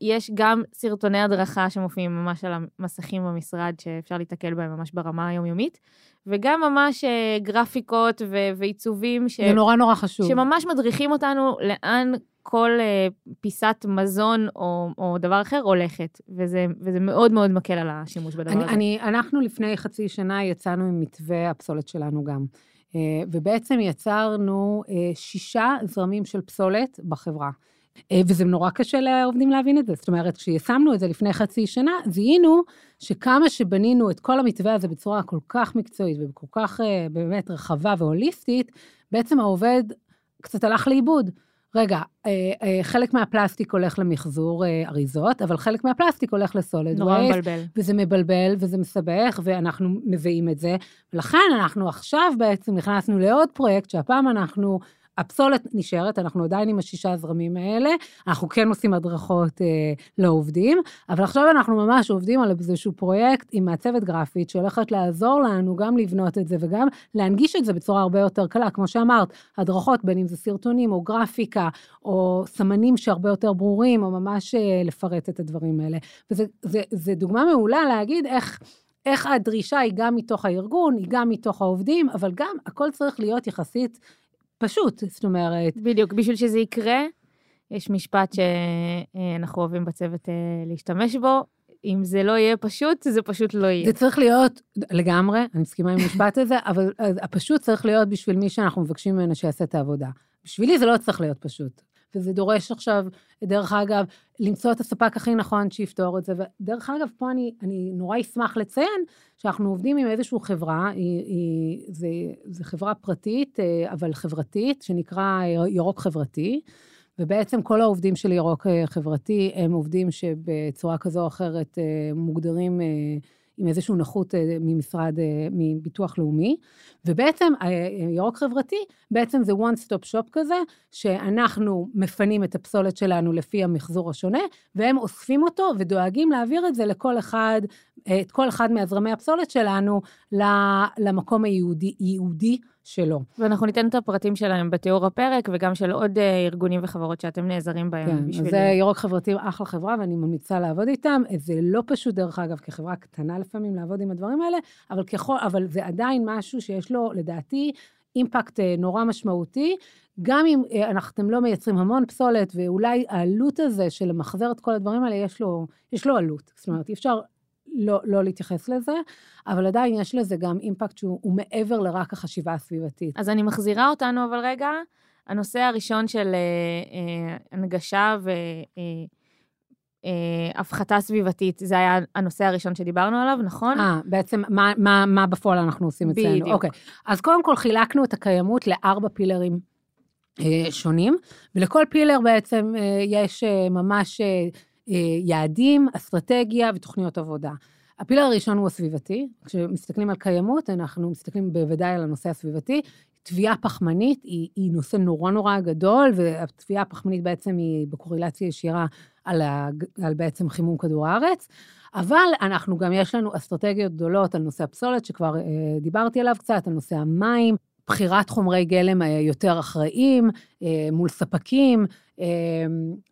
Speaker 1: יש גם סרטוני הדרכה שמופיעים ממש על המסכים במשרד, שאפשר להתקל בהם ממש ברמה היומיומית, וגם ממש גרפיקות ועיצובים.
Speaker 2: ש... זה נורא נורא חשוב.
Speaker 1: שממש מדריכים אותנו לאן כל uh, פיסת מזון או, או דבר אחר הולכת, וזה, וזה מאוד מאוד מקל על השימוש בדבר אני, הזה.
Speaker 2: אני, אנחנו לפני חצי שנה יצאנו עם מתווה הפסולת שלנו גם, uh, ובעצם יצרנו uh, שישה זרמים של פסולת בחברה. וזה נורא קשה לעובדים להבין את זה. זאת אומרת, כשיישמנו את זה לפני חצי שנה, זיהינו שכמה שבנינו את כל המתווה הזה בצורה כל כך מקצועית וכל כך באמת רחבה והוליסטית, בעצם העובד קצת הלך לאיבוד. רגע, אה, אה, חלק מהפלסטיק הולך למחזור אה, אריזות, אבל חלק מהפלסטיק הולך לסולד
Speaker 1: נורא מבלבל.
Speaker 2: וזה מבלבל וזה מסבך, ואנחנו מביאים את זה. ולכן אנחנו עכשיו בעצם נכנסנו לעוד פרויקט, שהפעם אנחנו הפסולת נשארת, אנחנו עדיין עם השישה הזרמים האלה, אנחנו כן עושים הדרכות אה, לעובדים, אבל עכשיו אנחנו ממש עובדים על איזשהו פרויקט עם מעצבת גרפית שהולכת לעזור לנו גם לבנות את זה וגם להנגיש את זה בצורה הרבה יותר קלה. כמו שאמרת, הדרכות, בין אם זה סרטונים או גרפיקה, או סמנים שהרבה יותר ברורים, או ממש אה, לפרט את הדברים האלה. וזו דוגמה מעולה להגיד איך... איך הדרישה היא גם מתוך הארגון, היא גם מתוך העובדים, אבל גם הכל צריך להיות יחסית פשוט, זאת אומרת...
Speaker 1: בדיוק, בשביל שזה יקרה, יש משפט שאנחנו אוהבים בצוות אה, להשתמש בו, אם זה לא יהיה פשוט, זה פשוט לא יהיה.
Speaker 2: זה צריך להיות, לגמרי, אני מסכימה עם המשפט הזה, אבל הפשוט צריך להיות בשביל מי שאנחנו מבקשים ממנו שיעשה את העבודה. בשבילי זה לא צריך להיות פשוט. וזה דורש עכשיו, דרך אגב, למצוא את הספק הכי נכון שיפתור את זה. ודרך אגב, פה אני, אני נורא אשמח לציין שאנחנו עובדים עם איזושהי חברה, היא, היא, זה, זה חברה פרטית, אה, אבל חברתית, שנקרא ירוק חברתי. ובעצם כל העובדים של ירוק אה, חברתי הם עובדים שבצורה כזו או אחרת אה, מוגדרים עם איזושהי נכות אה, ממשרד, אה, מביטוח לאומי, ובעצם אה, ירוק חברתי, בעצם זה one stop shop כזה, שאנחנו מפנים את הפסולת שלנו לפי המחזור השונה, והם אוספים אותו ודואגים להעביר את זה לכל אחד, את כל אחד מהזרמי הפסולת שלנו למקום ייעודי שלו.
Speaker 1: ואנחנו ניתן את הפרטים שלהם בתיאור הפרק, וגם של עוד אה, ארגונים וחברות שאתם נעזרים בהם.
Speaker 2: כן, בשביל... זה ירוק חברתי, אחלה חברה, ואני ממליצה לעבוד איתם. זה לא פשוט, דרך אגב, כחברה קטנה לפעמים לעבוד עם הדברים האלה, אבל, ככל, אבל זה עדיין משהו שיש לו, לדעתי, אימפקט אה, נורא משמעותי. גם אם אה, אתם לא מייצרים המון פסולת, ואולי העלות הזה של למחזר את כל הדברים האלה, יש לו, יש לו עלות. זאת אומרת, אי אפשר לא, לא להתייחס לזה, אבל עדיין יש לזה גם אימפקט שהוא מעבר לרק החשיבה הסביבתית.
Speaker 1: אז אני מחזירה אותנו אבל רגע, הנושא הראשון של אה, אה, הנגשה והפחתה אה, אה, סביבתית, זה היה הנושא הראשון שדיברנו עליו, נכון?
Speaker 2: אה, בעצם מה, מה, מה בפועל אנחנו עושים אצלנו?
Speaker 1: בדיוק.
Speaker 2: אוקיי, אז קודם כל חילקנו את הקיימות לארבע פילרים. אה, שונים, ולכל פילר בעצם אה, יש אה, ממש אה, יעדים, אסטרטגיה ותוכניות עבודה. הפילר הראשון הוא הסביבתי. כשמסתכלים על קיימות, אנחנו מסתכלים בוודאי על הנושא הסביבתי. תביעה פחמנית היא, היא נושא נורא נורא גדול, והתביעה הפחמנית בעצם היא בקורלציה ישירה על, ה, על בעצם חימום כדור הארץ. אבל אנחנו גם, יש לנו אסטרטגיות גדולות על נושא הפסולת, שכבר אה, דיברתי עליו קצת, על נושא המים, בחירת חומרי גלם יותר אחראיים אה, מול ספקים, אה,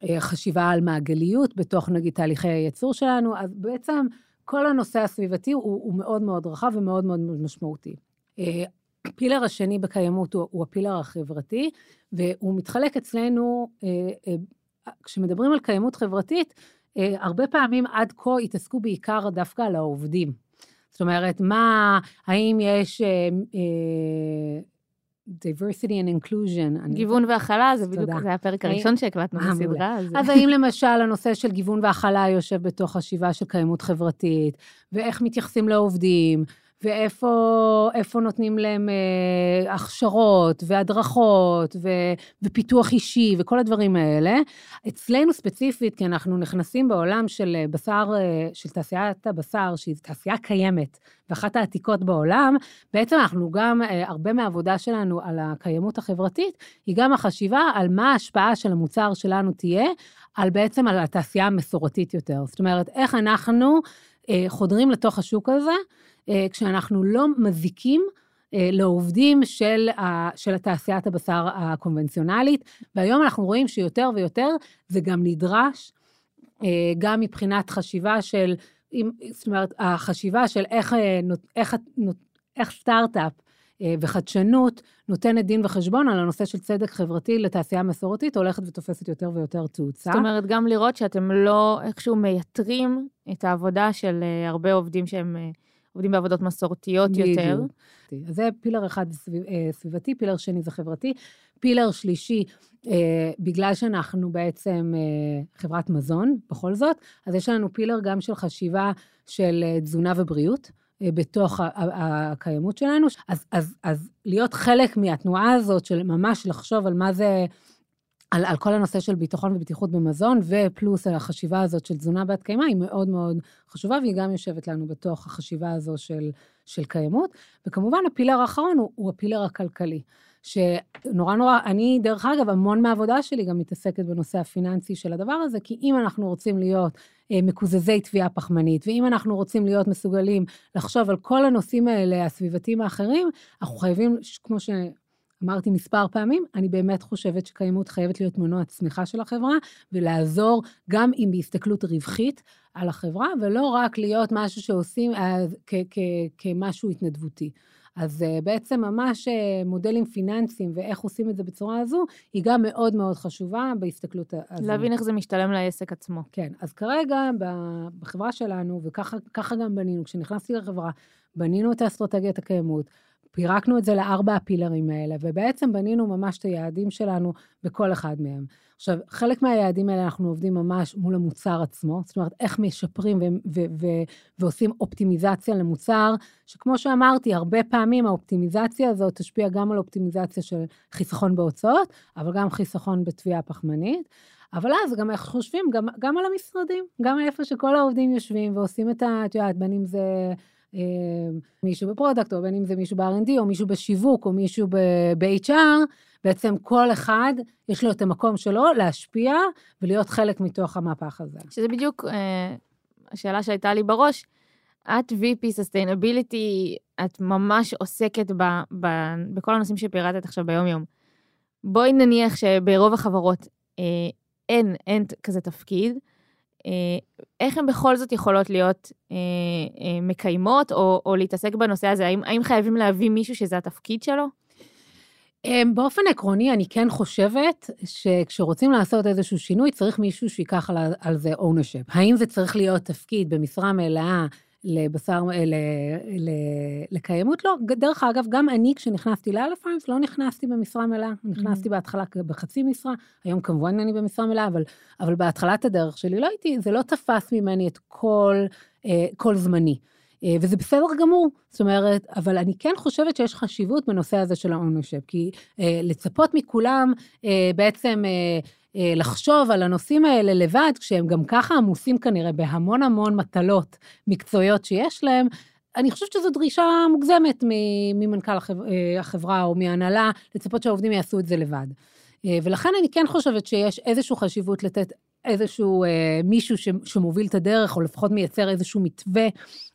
Speaker 2: אה, חשיבה על מעגליות בתוך נגיד תהליכי הייצור שלנו, אז בעצם כל הנושא הסביבתי הוא, הוא מאוד מאוד רחב ומאוד מאוד משמעותי. הפילר השני בקיימות הוא, הוא הפילר החברתי, והוא מתחלק אצלנו, כשמדברים על קיימות חברתית, הרבה פעמים עד כה התעסקו בעיקר דווקא על העובדים. זאת אומרת, מה, האם יש uh, diversity and inclusion?
Speaker 1: גיוון והכלה, זה בדיוק, זה הפרק הראשון שהקלטנו בסדרה.
Speaker 2: אז... אז האם למשל הנושא של גיוון והכלה יושב בתוך חשיבה של קיימות חברתית, ואיך מתייחסים לעובדים, ואיפה נותנים להם אה, הכשרות והדרכות ו, ופיתוח אישי וכל הדברים האלה. אצלנו ספציפית, כי אנחנו נכנסים בעולם של אה, בשר, אה, של תעשיית הבשר, שהיא תעשייה קיימת, ואחת העתיקות בעולם, בעצם אנחנו גם, אה, הרבה מהעבודה שלנו על הקיימות החברתית, היא גם החשיבה על מה ההשפעה של המוצר שלנו תהיה, על בעצם על התעשייה המסורתית יותר. זאת אומרת, איך אנחנו אה, חודרים לתוך השוק הזה, כשאנחנו לא מזיקים אה, לעובדים של, של תעשיית הבשר הקונבנציונלית, והיום אנחנו רואים שיותר ויותר זה גם נדרש, אה, גם מבחינת חשיבה של, זאת אומרת, החשיבה של איך, איך, איך סטארט-אפ וחדשנות נותנת דין וחשבון על הנושא של צדק חברתי לתעשייה מסורתית, הולכת ותופסת יותר ויותר תאוצה.
Speaker 1: זאת אומרת, גם לראות שאתם לא איכשהו מייתרים את העבודה של הרבה עובדים שהם עובדים בעבודות מסורתיות בדיוק. יותר.
Speaker 2: אז זה פילר אחד אה, סביבתי, פילר שני זה חברתי. פילר שלישי, אה, בגלל שאנחנו בעצם אה, חברת מזון, בכל זאת, אז יש לנו פילר גם של חשיבה של אה, תזונה ובריאות. אה, בתוך הקיימות שלנו. אז, אז, אז להיות חלק מהתנועה הזאת של ממש לחשוב על מה זה על, על כל הנושא של ביטחון ובטיחות במזון, ופלוס החשיבה הזאת של תזונה בת קיימא, היא מאוד מאוד חשובה, והיא גם יושבת לנו בתוך החשיבה הזו של, של קיימות. וכמובן, הפילר האחרון הוא, הוא הפילר הכלכלי. שנורא נורא, אני, דרך אגב, המון מהעבודה שלי גם מתעסקת בנושא הפיננסי של הדבר הזה, כי אם אנחנו רוצים להיות אה, מקוזזי תביעה פחמנית, ואם אנחנו רוצים להיות מסוגלים לחשוב על כל הנושאים האלה, הסביבתיים האחרים, אנחנו חייבים, כמו ש... אמרתי מספר פעמים, אני באמת חושבת שקיימות חייבת להיות מנוע צמיחה של החברה, ולעזור גם אם בהסתכלות רווחית על החברה, ולא רק להיות משהו שעושים אה, כמשהו התנדבותי. אז uh, בעצם ממש uh, מודלים פיננסיים ואיך עושים את זה בצורה הזו, היא גם מאוד מאוד חשובה בהסתכלות הזו.
Speaker 1: להבין איך זה משתלם לעסק עצמו.
Speaker 2: כן, אז כרגע בחברה שלנו, וככה גם בנינו, כשנכנסתי לחברה, בנינו את האסטרטגיית הקיימות, פירקנו את זה לארבע הפילרים האלה, ובעצם בנינו ממש את היעדים שלנו בכל אחד מהם. עכשיו, חלק מהיעדים האלה אנחנו עובדים ממש מול המוצר עצמו, זאת אומרת, איך משפרים ו- ו- ו- ועושים אופטימיזציה למוצר, שכמו שאמרתי, הרבה פעמים האופטימיזציה הזאת תשפיע גם על אופטימיזציה של חיסכון בהוצאות, אבל גם חיסכון בטביעה פחמנית. אבל אז גם איך חושבים, גם, גם על המשרדים, גם איפה שכל העובדים יושבים ועושים את ה... את יודעת, בין אם זה... אה, מישהו ב product, או בין אם זה מישהו ב-R&D, או מישהו בשיווק, או מישהו ב-HR, בעצם כל אחד, יש לו את המקום שלו להשפיע ולהיות חלק מתוך המהפך הזה.
Speaker 1: שזה בדיוק אה, השאלה שהייתה לי בראש. את VP Sustainability, את ממש עוסקת ב, ב, בכל הנושאים שפירטת עכשיו ביום-יום. בואי נניח שברוב החברות אה, אין, אין כזה תפקיד. אה, איך הן בכל זאת יכולות להיות אה, אה, מקיימות או, או להתעסק בנושא הזה? האם, האם חייבים להביא מישהו שזה התפקיד שלו?
Speaker 2: אמ, באופן עקרוני, אני כן חושבת שכשרוצים לעשות איזשהו שינוי, צריך מישהו שיקח על, על זה ownership. האם זה צריך להיות תפקיד במשרה מלאה לבשר, ל, ל, לקיימות? לא. דרך אגב, גם אני, כשנכנסתי לאלפיימס, לא נכנסתי במשרה מלאה. נכנסתי mm-hmm. בהתחלה בחצי משרה, היום כמובן אני במשרה מלאה, אבל, אבל בהתחלת הדרך שלי לא הייתי, זה לא תפס ממני את כל, אה, כל זמני. אה, וזה בסדר גמור, זאת אומרת, אבל אני כן חושבת שיש חשיבות בנושא הזה של ה-ownership, כי אה, לצפות מכולם אה, בעצם אה, אה, לחשוב על הנושאים האלה לבד, כשהם גם ככה עמוסים כנראה בהמון המון מטלות מקצועיות שיש להם, אני חושבת שזו דרישה מוגזמת ממנכ"ל אה, החברה או מהנהלה, לצפות שהעובדים יעשו את זה לבד. אה, ולכן אני כן חושבת שיש איזושהי חשיבות לתת איזשהו אה, מישהו ש, שמוביל את הדרך, או לפחות מייצר איזשהו מתווה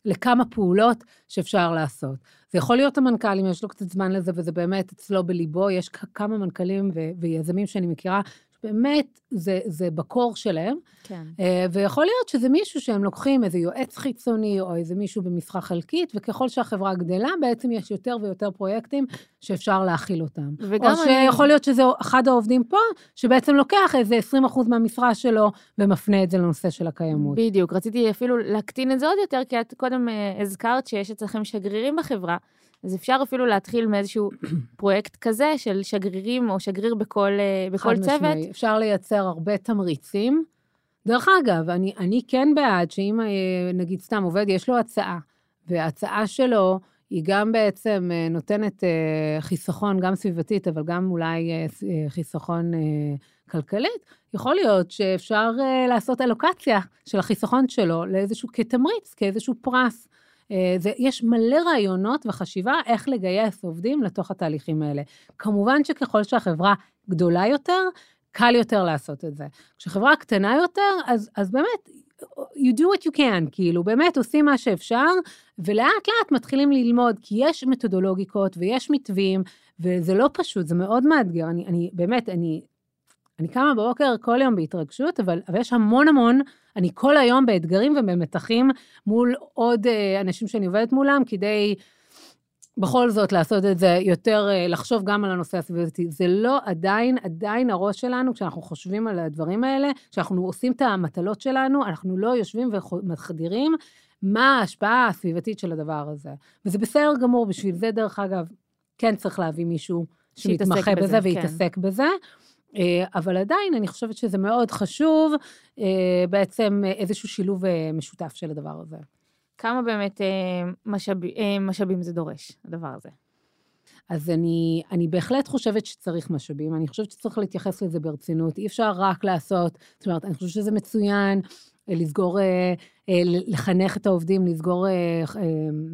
Speaker 2: לכמה פעולות שאפשר לעשות. זה יכול להיות המנכ"ל, אם יש לו קצת זמן לזה, וזה באמת אצלו בליבו, יש כמה מנכ"לים ו- ויזמים שאני מכירה, באמת זה, זה בקור שלהם.
Speaker 1: כן.
Speaker 2: אה, ויכול להיות שזה מישהו שהם לוקחים, איזה יועץ חיצוני, או איזה מישהו במשרה חלקית, וככל שהחברה גדלה, בעצם יש יותר ויותר פרויקטים שאפשר להכיל אותם. וגם או אני... שיכול להיות שזה אחד העובדים פה, שבעצם לוקח איזה 20% מהמשרה שלו, ומפנה את זה לנושא של הקיימות.
Speaker 1: בדיוק, רציתי אפילו להקטין את זה עוד יותר, כי את קודם אה, הזכרת שיש אצלכם שגרירים בחברה. אז אפשר אפילו להתחיל מאיזשהו פרויקט כזה של שגרירים או שגריר בכל, אה, בכל צוות. חד משמעי,
Speaker 2: אפשר לייצר הרבה תמריצים. דרך אגב, אני, אני כן בעד שאם אה, נגיד סתם עובד, יש לו הצעה, וההצעה שלו היא גם בעצם אה, נותנת חיסכון, גם סביבתית, אבל גם אולי חיסכון כלכלית, יכול להיות שאפשר לעשות אלוקציה של החיסכון שלו לאיזשהו, כתמריץ, כאיזשהו פרס. אה, זה, יש מלא רעיונות וחשיבה איך לגייס עובדים לתוך התהליכים האלה. כמובן שככל שהחברה גדולה יותר, קל יותר לעשות את זה. כשחברה קטנה יותר, אז, אז באמת, you do what you can, כאילו, באמת עושים מה שאפשר, ולאט לאט מתחילים ללמוד, כי יש מתודולוגיקות ויש מתווים, וזה לא פשוט, זה מאוד מאתגר. אני, אני באמת, אני אני קמה בבוקר כל יום בהתרגשות, אבל, אבל יש המון המון, אני כל היום באתגרים ובמתחים מול עוד אה, אנשים שאני עובדת מולם, כדי בכל זאת לעשות את זה יותר, אה, לחשוב גם על הנושא הסביבתי. זה לא עדיין, עדיין הראש שלנו, כשאנחנו חושבים על הדברים האלה, כשאנחנו עושים את המטלות שלנו, אנחנו לא יושבים ומחדירים מה ההשפעה הסביבתית של הדבר הזה. וזה בסדר גמור, בשביל זה, דרך אגב, כן צריך להביא מישהו שמתמחה בזה, בזה ויתעסק כן. בזה. אה, אבל עדיין אני חושבת שזה מאוד חשוב, אה, בעצם איזשהו שילוב אה, משותף של הדבר הזה.
Speaker 1: כמה באמת משאב, משאבים זה דורש, הדבר הזה?
Speaker 2: אז אני, אני בהחלט חושבת שצריך משאבים, אני חושבת שצריך להתייחס לזה ברצינות, אי אפשר רק לעשות, זאת אומרת, אני חושבת שזה מצוין, לסגור, לחנך את העובדים, לסגור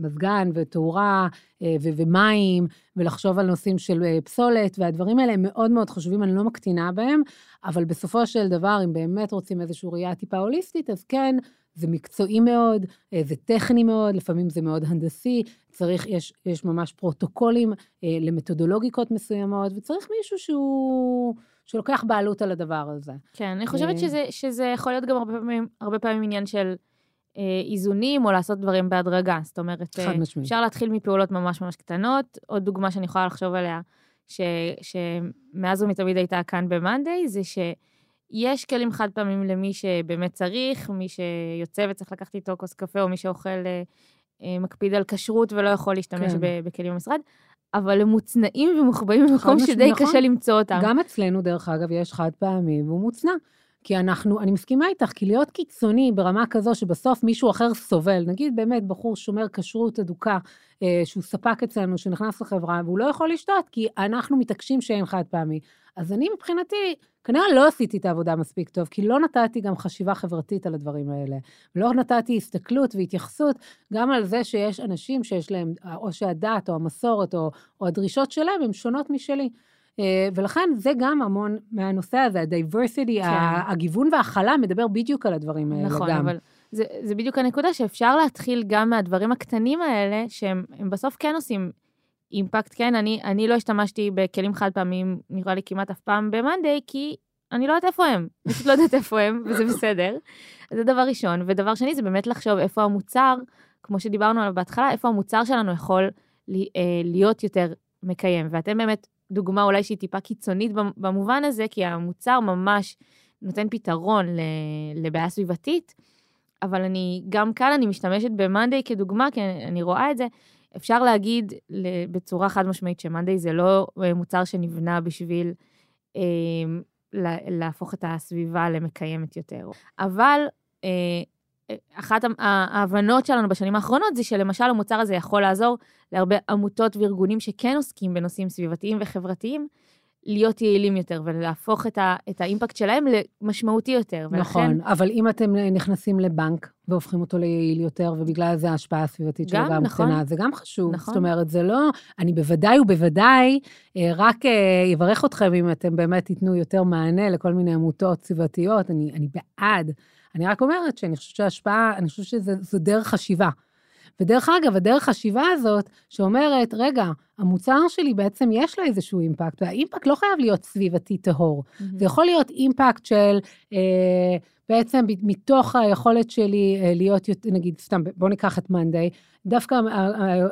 Speaker 2: מזגן ותאורה ומים, ולחשוב על נושאים של פסולת, והדברים האלה הם מאוד מאוד חשובים, אני לא מקטינה בהם, אבל בסופו של דבר, אם באמת רוצים איזושהי ראייה טיפה הוליסטית, אז כן, זה מקצועי מאוד, זה טכני מאוד, לפעמים זה מאוד הנדסי, צריך, יש, יש ממש פרוטוקולים למתודולוגיקות מסוימות, וצריך מישהו שהוא... שלוקח בעלות על הדבר הזה.
Speaker 1: כן, אני חושבת שזה, שזה יכול להיות גם הרבה פעמים, הרבה פעמים עניין של אה, איזונים או לעשות דברים בהדרגה. זאת אומרת,
Speaker 2: חד משמעית.
Speaker 1: אפשר להתחיל מפעולות ממש ממש קטנות. עוד דוגמה שאני יכולה לחשוב עליה, ש, שמאז ומתמיד הייתה כאן ב-Monday, זה שיש כלים חד פעמים למי שבאמת צריך, מי שיוצא וצריך לקחת איתו כוס קפה, או מי שאוכל, מקפיד על כשרות ולא יכול להשתמש כן. בכלים במשרד. אבל הם מוצנעים ומוחבאים במקום שדי נכון. קשה למצוא אותם.
Speaker 2: גם אצלנו, דרך אגב, יש חד פעמי והוא מוצנע. כי אנחנו, אני מסכימה איתך, כי להיות קיצוני ברמה כזו שבסוף מישהו אחר סובל, נגיד באמת בחור שומר כשרות אדוקה, אה, שהוא ספק אצלנו, שנכנס לחברה, והוא לא יכול לשתות, כי אנחנו מתעקשים שאין חד פעמי. אז אני מבחינתי, כנראה לא עשיתי את העבודה מספיק טוב, כי לא נתתי גם חשיבה חברתית על הדברים האלה. לא נתתי הסתכלות והתייחסות גם על זה שיש אנשים שיש להם, או שהדת, או המסורת, או, או הדרישות שלהם, הן שונות משלי. אה, ולכן זה גם המון מהנושא הזה, ה-diversity, כן. הגיוון וההכלה מדבר בדיוק על הדברים האלה
Speaker 1: נכון,
Speaker 2: גם.
Speaker 1: נכון, אבל זה, זה בדיוק הנקודה שאפשר להתחיל גם מהדברים הקטנים האלה, שהם בסוף כן עושים אימפקט. כן, אני, אני לא השתמשתי בכלים חד פעמים, נראה לי כמעט אף פעם ב-Monday, כי אני לא יודעת איפה הם. פשוט לא יודעת איפה הם, וזה בסדר. זה דבר ראשון. ודבר שני, זה באמת לחשוב איפה המוצר, כמו שדיברנו עליו בהתחלה, איפה המוצר שלנו יכול אה, להיות יותר מקיים. ואתם באמת דוגמה אולי שהיא טיפה קיצונית במובן הזה, כי המוצר ממש נותן פתרון לבעיה סביבתית, אבל אני, גם כאן אני משתמשת ב-Monday כדוגמה, כי אני רואה את זה. אפשר להגיד בצורה חד משמעית ש-Monday זה לא אה, מוצר שנבנה בשביל אה, להפוך את הסביבה למקיימת יותר. אבל אה, אחת ההבנות שלנו בשנים האחרונות זה שלמשל המוצר הזה יכול לעזור להרבה עמותות וארגונים שכן עוסקים בנושאים סביבתיים וחברתיים, להיות יעילים יותר ולהפוך את, ה, את האימפקט שלהם למשמעותי יותר.
Speaker 2: נכון, ולכן... אבל אם אתם נכנסים לבנק והופכים אותו ליעיל יותר, ובגלל זה ההשפעה הסביבתית שלו גם נכון, קטנה, זה גם חשוב. נכון. זאת אומרת, זה לא, אני בוודאי ובוודאי אה, רק אברך אה, אתכם אם אתם באמת תיתנו יותר מענה לכל מיני עמותות סביבתיות, אני, אני בעד. אני רק אומרת שאני חושבת שההשפעה, אני חושבת שזו דרך חשיבה. ודרך אגב, הדרך חשיבה הזאת, שאומרת, רגע, המוצר שלי בעצם יש לו איזשהו אימפקט, והאימפקט לא חייב להיות סביבתי טהור. Mm-hmm. זה יכול להיות אימפקט של, אה, בעצם מתוך היכולת שלי אה, להיות, נגיד, סתם, בואו ניקח את מאנדיי, דווקא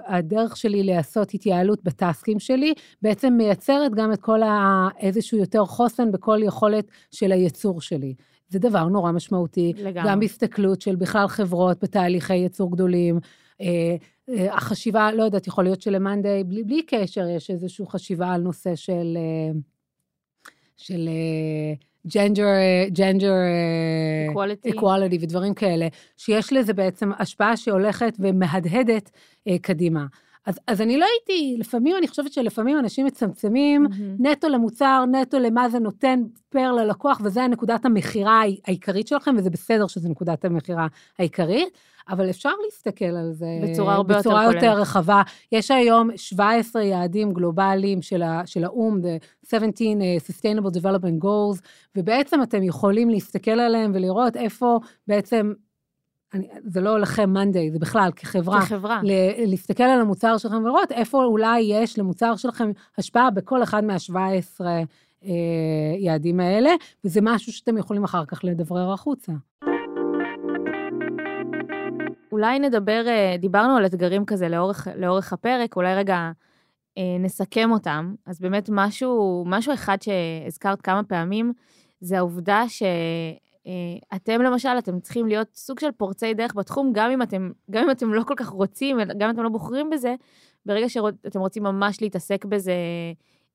Speaker 2: הדרך שלי לעשות התייעלות בטסקים שלי, בעצם מייצרת גם את כל ה... איזשהו יותר חוסן בכל יכולת של הייצור שלי. זה דבר נורא משמעותי. לגמרי. גם בהסתכלות של בכלל חברות בתהליכי ייצור גדולים. אה, אה, החשיבה, לא יודעת, יכול להיות שלמאנדיי, בלי, בלי קשר, יש איזושהי חשיבה על נושא של... אה, של gender, gender... equality ודברים כאלה, שיש לזה בעצם השפעה שהולכת ומהדהדת קדימה. אז, אז אני לא הייתי, לפעמים אני חושבת שלפעמים אנשים מצמצמים mm-hmm. נטו למוצר, נטו למה זה נותן פר ללקוח, וזה הנקודת המכירה העיקרית שלכם, וזה בסדר שזו נקודת המכירה העיקרית, אבל אפשר להסתכל על זה
Speaker 1: בצורה הרבה
Speaker 2: בצורה יותר, יותר רחבה. יש היום 17 יעדים גלובליים של, ה, של האו"ם, the 17 uh, Sustainable Development Goals, ובעצם אתם יכולים להסתכל עליהם ולראות איפה בעצם אני, זה לא לכם מאנדיי, זה בכלל, כחברה.
Speaker 1: כחברה.
Speaker 2: ל- להסתכל על המוצר שלכם ולראות איפה אולי יש למוצר שלכם השפעה בכל אחד מה-17 אה, יעדים האלה, וזה משהו שאתם יכולים אחר כך לדברר החוצה.
Speaker 1: אולי נדבר, אה, דיברנו על אתגרים כזה לאורך, לאורך הפרק, אולי רגע אה, נסכם אותם. אז באמת משהו, משהו אחד שהזכרת כמה פעמים, זה העובדה ש... אה, אתם למשל, אתם צריכים להיות סוג של פורצי דרך בתחום, גם אם אתם, גם אם אתם לא כל כך רוצים, גם אם אתם לא בוחרים בזה, ברגע שאתם רוצים ממש להתעסק בזה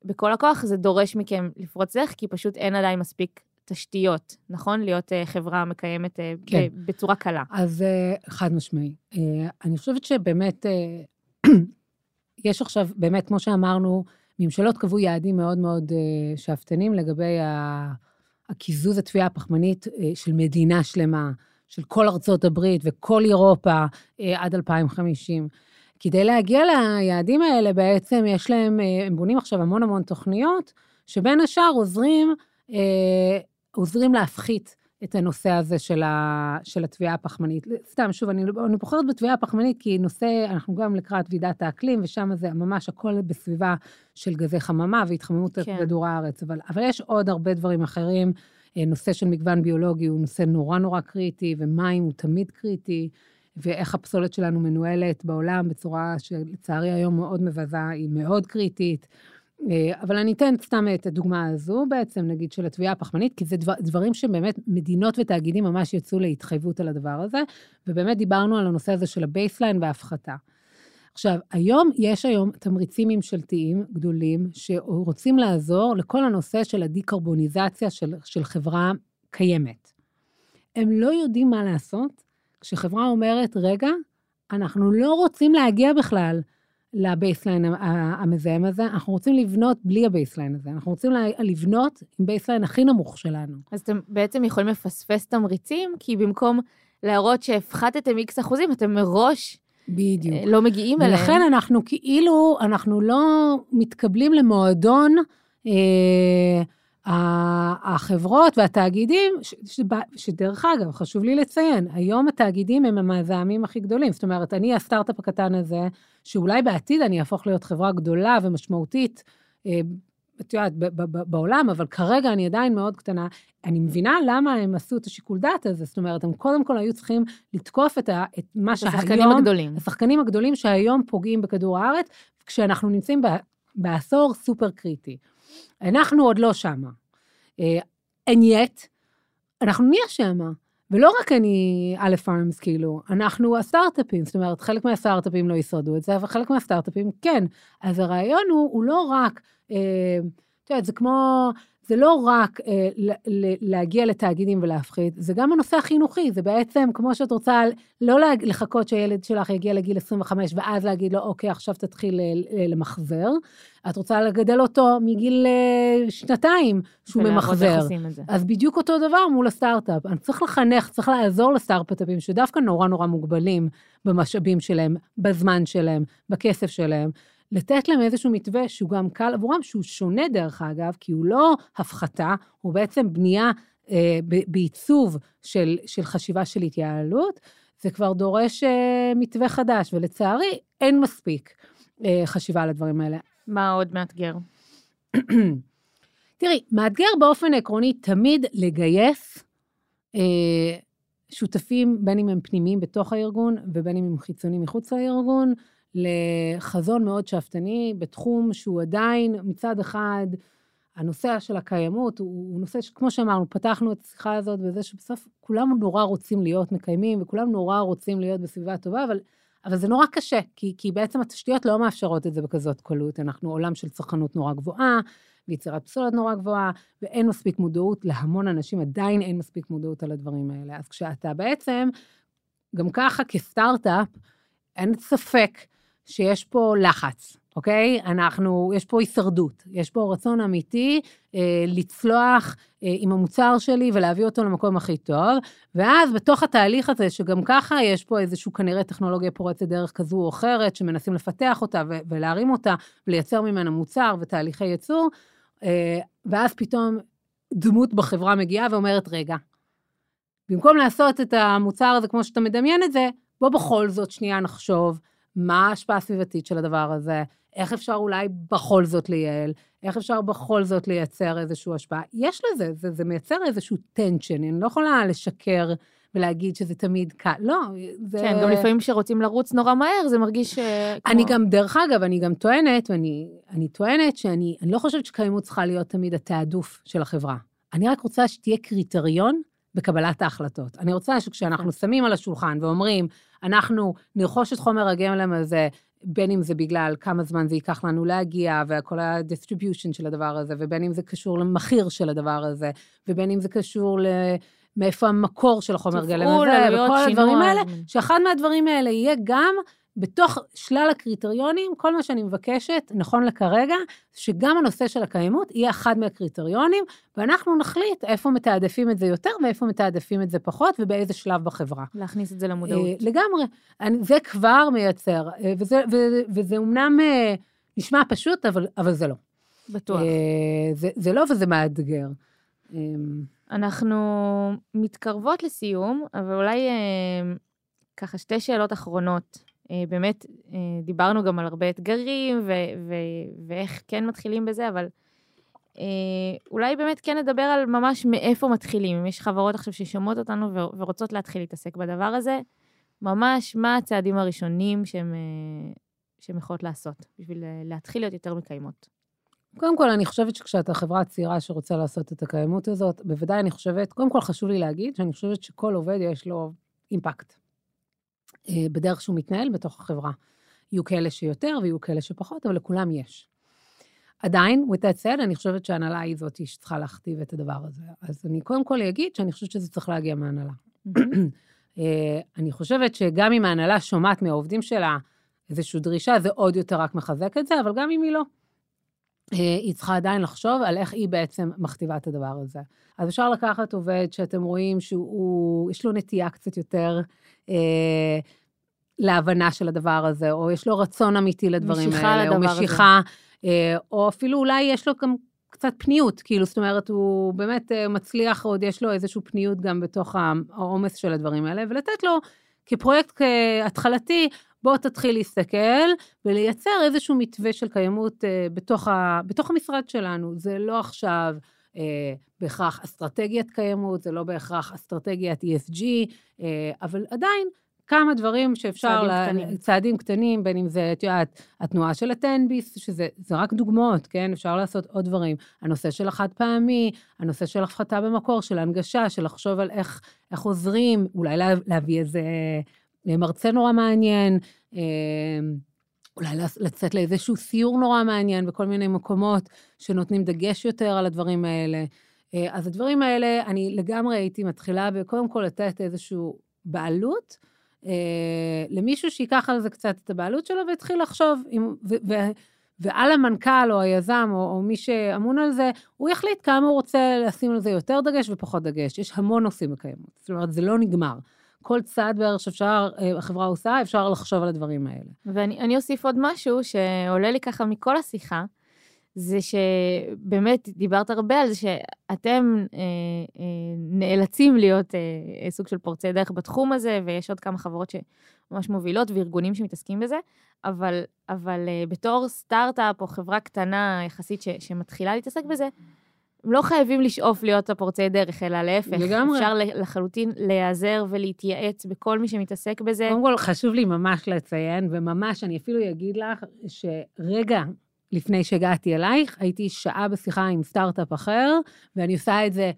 Speaker 1: בכל הכוח, זה דורש מכם לפרוץ דרך, כי פשוט אין עדיין מספיק תשתיות, נכון? להיות uh, חברה מקיימת uh, כן. בצורה קלה.
Speaker 2: אז uh, חד משמעי. Uh, אני חושבת שבאמת, uh, יש עכשיו, באמת, כמו שאמרנו, ממשלות קבעו יעדים מאוד מאוד uh, שאפתנים לגבי ה... הקיזוז התביעה הפחמנית אה, של מדינה שלמה, של כל ארצות הברית וכל אירופה אה, עד 2050. כדי להגיע ליעדים האלה, בעצם יש להם, אה, הם בונים עכשיו המון המון תוכניות, שבין השאר עוזרים, עוזרים להפחית את הנושא הזה של, ה, של התביעה הפחמנית. סתם, שוב, אני, אני בוחרת בתביעה הפחמנית כי נושא, אנחנו גם לקראת ועידת האקלים, ושם זה ממש הכל בסביבה של גזי חממה והתחממות כן. כדור הארץ, אבל, אבל יש עוד הרבה דברים אחרים. נושא של מגוון ביולוגי הוא נושא נורא נורא קריטי, ומים הוא תמיד קריטי, ואיך הפסולת שלנו מנוהלת בעולם בצורה שלצערי היום מאוד מבזה, היא מאוד קריטית. אה, אבל אני אתן סתם את הדוגמה הזו בעצם, נגיד, של הטביעה הפחמנית, כי זה דבר, דברים שבאמת מדינות ותאגידים ממש יצאו להתחייבות על הדבר הזה, ובאמת דיברנו על הנושא הזה של ה baseline וההפחתה. עכשיו, היום, יש היום תמריצים ממשלתיים גדולים שרוצים לעזור לכל הנושא של הדיקרבוניזציה של, של חברה קיימת. הם לא יודעים מה לעשות כשחברה אומרת, רגע, אנחנו לא רוצים להגיע בכלל ל baseline המזהם הזה, אנחנו רוצים לבנות בלי ה baseline הזה, אנחנו רוצים לבנות עם baseline הכי נמוך שלנו.
Speaker 1: אז אתם בעצם יכולים לפספס תמריצים, כי במקום להראות שהפחתתם איקס אחוזים, אתם מראש...
Speaker 2: בדיוק. אה,
Speaker 1: לא מגיעים אליהם.
Speaker 2: ולכן אנחנו כאילו, אנחנו לא מתקבלים למועדון אה, החברות והתאגידים, ש, ש, שדרך אגב, חשוב לי לציין, היום התאגידים הם המזהמים הכי גדולים. זאת אומרת, אני הסטארט-אפ הקטן הזה, שאולי בעתיד אני אהפוך להיות חברה גדולה ומשמעותית, אה, את יודעת, בעולם, אבל כרגע אני עדיין מאוד קטנה. אני מבינה למה הם עשו את השיקול דעת הזה, זאת אומרת, הם קודם כל היו צריכים לתקוף את, ה, את מה שהיום...
Speaker 1: השחקנים הגדולים.
Speaker 2: השחקנים הגדולים שהיום פוגעים בכדור הארץ, כשאנחנו נמצאים בעשור סופר קריטי. אנחנו עוד לא שמה. And yet, אנחנו נהיה שמה. ולא רק אני, א' פארמס, כאילו, אנחנו הסטארט-אפים, זאת אומרת, חלק מהסטארט-אפים לא ישרדו את זה, אבל חלק מהסטארט-אפים כן. אז הרעיון הוא, הוא לא רק, אה, את יודעת, זה כמו, זה לא רק אה, להגיע לתאגידים ולהפחיד, זה גם הנושא החינוכי, זה בעצם כמו שאת רוצה לא לחכות שהילד שלך יגיע לגיל 25 ואז להגיד לו, אוקיי, עכשיו תתחיל אה, למחזר, את רוצה לגדל אותו מגיל אה, שנתיים שהוא ממחזר. אז בדיוק אותו דבר מול הסטארט-אפ. אני צריך לחנך, צריך לעזור לסטארט-אפים שדווקא נורא נורא מוגבלים במשאבים שלהם, בזמן שלהם, בכסף שלהם. לתת להם איזשהו מתווה שהוא גם קל עבורם, שהוא שונה דרך אגב, כי הוא לא הפחתה, הוא בעצם בנייה אה, בעיצוב של, של חשיבה של התייעלות, זה כבר דורש אה, מתווה חדש, ולצערי אין מספיק אה, חשיבה על הדברים האלה.
Speaker 1: מה עוד מאתגר?
Speaker 2: תראי, מאתגר באופן עקרוני תמיד לגייס אה, שותפים, בין אם הם פנימיים בתוך הארגון ובין אם הם חיצוניים מחוץ לארגון, לחזון מאוד שאפתני בתחום שהוא עדיין, מצד אחד, הנושא של הקיימות הוא, הוא נושא שכמו שאמרנו, פתחנו את השיחה הזאת בזה שבסוף כולם נורא רוצים להיות מקיימים וכולם נורא רוצים להיות בסביבה טובה, אבל, אבל זה נורא קשה, כי, כי בעצם התשתיות לא מאפשרות את זה בכזאת קלות. אנחנו עולם של צרכנות נורא גבוהה, ויצירת פסולת נורא גבוהה, ואין מספיק מודעות, להמון אנשים עדיין אין מספיק מודעות על הדברים האלה. אז כשאתה בעצם, גם ככה כסטארט-אפ, אין ספק שיש פה לחץ, אוקיי? אנחנו, יש פה הישרדות, יש פה רצון אמיתי אה, לצלוח אה, עם המוצר שלי ולהביא אותו למקום הכי טוב, ואז בתוך התהליך הזה, שגם ככה יש פה איזשהו כנראה טכנולוגיה פורצת דרך כזו או אחרת, שמנסים לפתח אותה ו- ולהרים אותה, ולייצר ממנה מוצר ותהליכי ייצור, אה, ואז פתאום דמות בחברה מגיעה ואומרת, רגע, במקום לעשות את המוצר הזה כמו שאתה מדמיין את זה, בוא בכל זאת שנייה נחשוב מה ההשפעה הסביבתית של הדבר הזה, איך אפשר אולי בכל זאת לייעל, איך אפשר בכל זאת לייצר איזושהי השפעה. יש לזה, זה, זה מייצר איזשהו טנשן, אני לא יכולה לשקר ולהגיד שזה תמיד קל, לא, זה...
Speaker 1: כן, גם לפעמים כשרוצים לרוץ נורא מהר, זה מרגיש... אה,
Speaker 2: אני כמו... גם, דרך אגב, אני גם טוענת, ואני טוענת שאני לא חושבת שקיימות צריכה להיות תמיד התעדוף של החברה. אני רק רוצה שתהיה קריטריון בקבלת ההחלטות. אני רוצה שכשאנחנו נכון. שמים על השולחן ואומרים, אנחנו נרכוש את חומר הגלם הזה, בין אם זה בגלל כמה זמן זה ייקח לנו להגיע, וכל ה-distribution של הדבר הזה, ובין אם זה קשור למחיר של הדבר הזה, ובין אם זה קשור ל... מאיפה המקור של החומר גלם הזה, וכל הדברים האלה, שאחד מהדברים האלה יהיה גם בתוך שלל הקריטריונים, כל מה שאני מבקשת, נכון לכרגע, שגם הנושא של הקיימות יהיה אחד מהקריטריונים, ואנחנו נחליט איפה מתעדפים את זה יותר ואיפה מתעדפים את זה פחות, ובאיזה שלב בחברה.
Speaker 1: להכניס את זה למודעות. אה,
Speaker 2: לגמרי. זה כבר מייצר, אה, וזה, וזה, וזה אומנם אה, נשמע פשוט, אבל, אבל זה לא.
Speaker 1: בטוח.
Speaker 2: זה, זה לא וזה מאתגר.
Speaker 1: אנחנו מתקרבות לסיום, אבל אולי ככה שתי שאלות אחרונות. אה, באמת, אה, דיברנו גם על הרבה אתגרים ו- ו- ואיך כן מתחילים בזה, אבל אה, אולי באמת כן נדבר על ממש מאיפה מתחילים. אם יש חברות עכשיו ששומעות אותנו ורוצות להתחיל להתעסק בדבר הזה, ממש מה הצעדים הראשונים שהן יכולות לעשות בשביל להתחיל להיות יותר מקיימות.
Speaker 2: קודם כל, אני חושבת שכשאתה חברה צעירה שרוצה לעשות את הקיימות הזאת, בוודאי אני חושבת, קודם כל חשוב לי להגיד שאני חושבת שכל עובד יש לו אימפקט בדרך שהוא מתנהל בתוך החברה. יהיו כאלה שיותר ויהיו כאלה שפחות, אבל לכולם יש. עדיין, with that said, אני חושבת שההנהלה היא זאת שצריכה להכתיב את הדבר הזה. אז אני קודם כל אגיד שאני חושבת שזה צריך להגיע מההנהלה. אה, אני חושבת שגם אם ההנהלה שומעת מהעובדים שלה איזושהי דרישה, זה עוד יותר רק מחזק את זה, אבל גם אם היא לא. אה, היא צריכה עדיין לחשוב על איך היא בעצם מכתיבה את הדבר הזה. אז אפשר לקחת עובד שאתם רואים שהוא, יש לו נטייה קצת יותר אה, להבנה של הדבר הזה, או יש לו רצון אמיתי לדברים
Speaker 1: משיכה
Speaker 2: האלה,
Speaker 1: לדבר
Speaker 2: או משיכה, אה, או אפילו אולי יש לו גם קצת פניות, כאילו, זאת אומרת, הוא באמת אה, מצליח, עוד יש לו איזושהי פניות גם בתוך העומס של הדברים האלה, ולתת לו כפרויקט התחלתי, בוא תתחיל להסתכל ולייצר איזשהו מתווה של קיימות אה, בתוך, ה, בתוך המשרד שלנו. זה לא עכשיו אה, בהכרח אסטרטגיית קיימות, זה לא בהכרח אסטרטגיית ESG, אה, אבל עדיין כמה דברים שאפשר...
Speaker 1: צעדים לה, קטנים.
Speaker 2: צעדים קטנים, בין אם זה, את יודעת, התנועה של הטנביס, שזה רק דוגמאות, כן? אפשר לעשות עוד דברים. הנושא של החד פעמי, הנושא של הפחתה במקור, של הנגשה, של לחשוב על איך, איך עוזרים, אולי לה, להביא איזה מרצה נורא מעניין, אה, אולי לצאת לאיזשהו סיור נורא מעניין בכל מיני מקומות שנותנים דגש יותר על הדברים האלה. אה, אז הדברים האלה, אני לגמרי הייתי מתחילה בקודם כל לתת איזושהי בעלות אה, למישהו שייקח על זה קצת את הבעלות שלו ויתחיל לחשוב, עם, ו, ו, ועל המנכ"ל או היזם או, או מי שאמון על זה, הוא יחליט כמה הוא רוצה לשים על זה יותר דגש ופחות דגש. יש המון נושאים בקיימות, זאת אומרת, זה לא נגמר. כל צעד בערך שאפשר, אה, החברה עושה, אפשר לחשוב על הדברים האלה.
Speaker 1: ואני אוסיף עוד משהו שעולה לי ככה מכל השיחה, זה שבאמת דיברת הרבה על זה שאתם אה, אה, נאלצים להיות אה, סוג של פורצי דרך בתחום הזה, ויש עוד כמה חברות שממש מובילות וארגונים שמתעסקים בזה, אבל, אבל אה, בתור סטארט-אפ או חברה קטנה יחסית ש, שמתחילה להתעסק בזה, הם לא חייבים לשאוף להיות הפורצי דרך, אלא להפך.
Speaker 2: לגמרי.
Speaker 1: אפשר לחלוטין להיעזר ולהתייעץ בכל מי שמתעסק בזה.
Speaker 2: קודם כל, חשוב לי ממש לציין, וממש, אני אפילו אגיד לך, שרגע לפני שהגעתי אלייך, הייתי שעה בשיחה עם סטארט-אפ אחר, ואני עושה את זה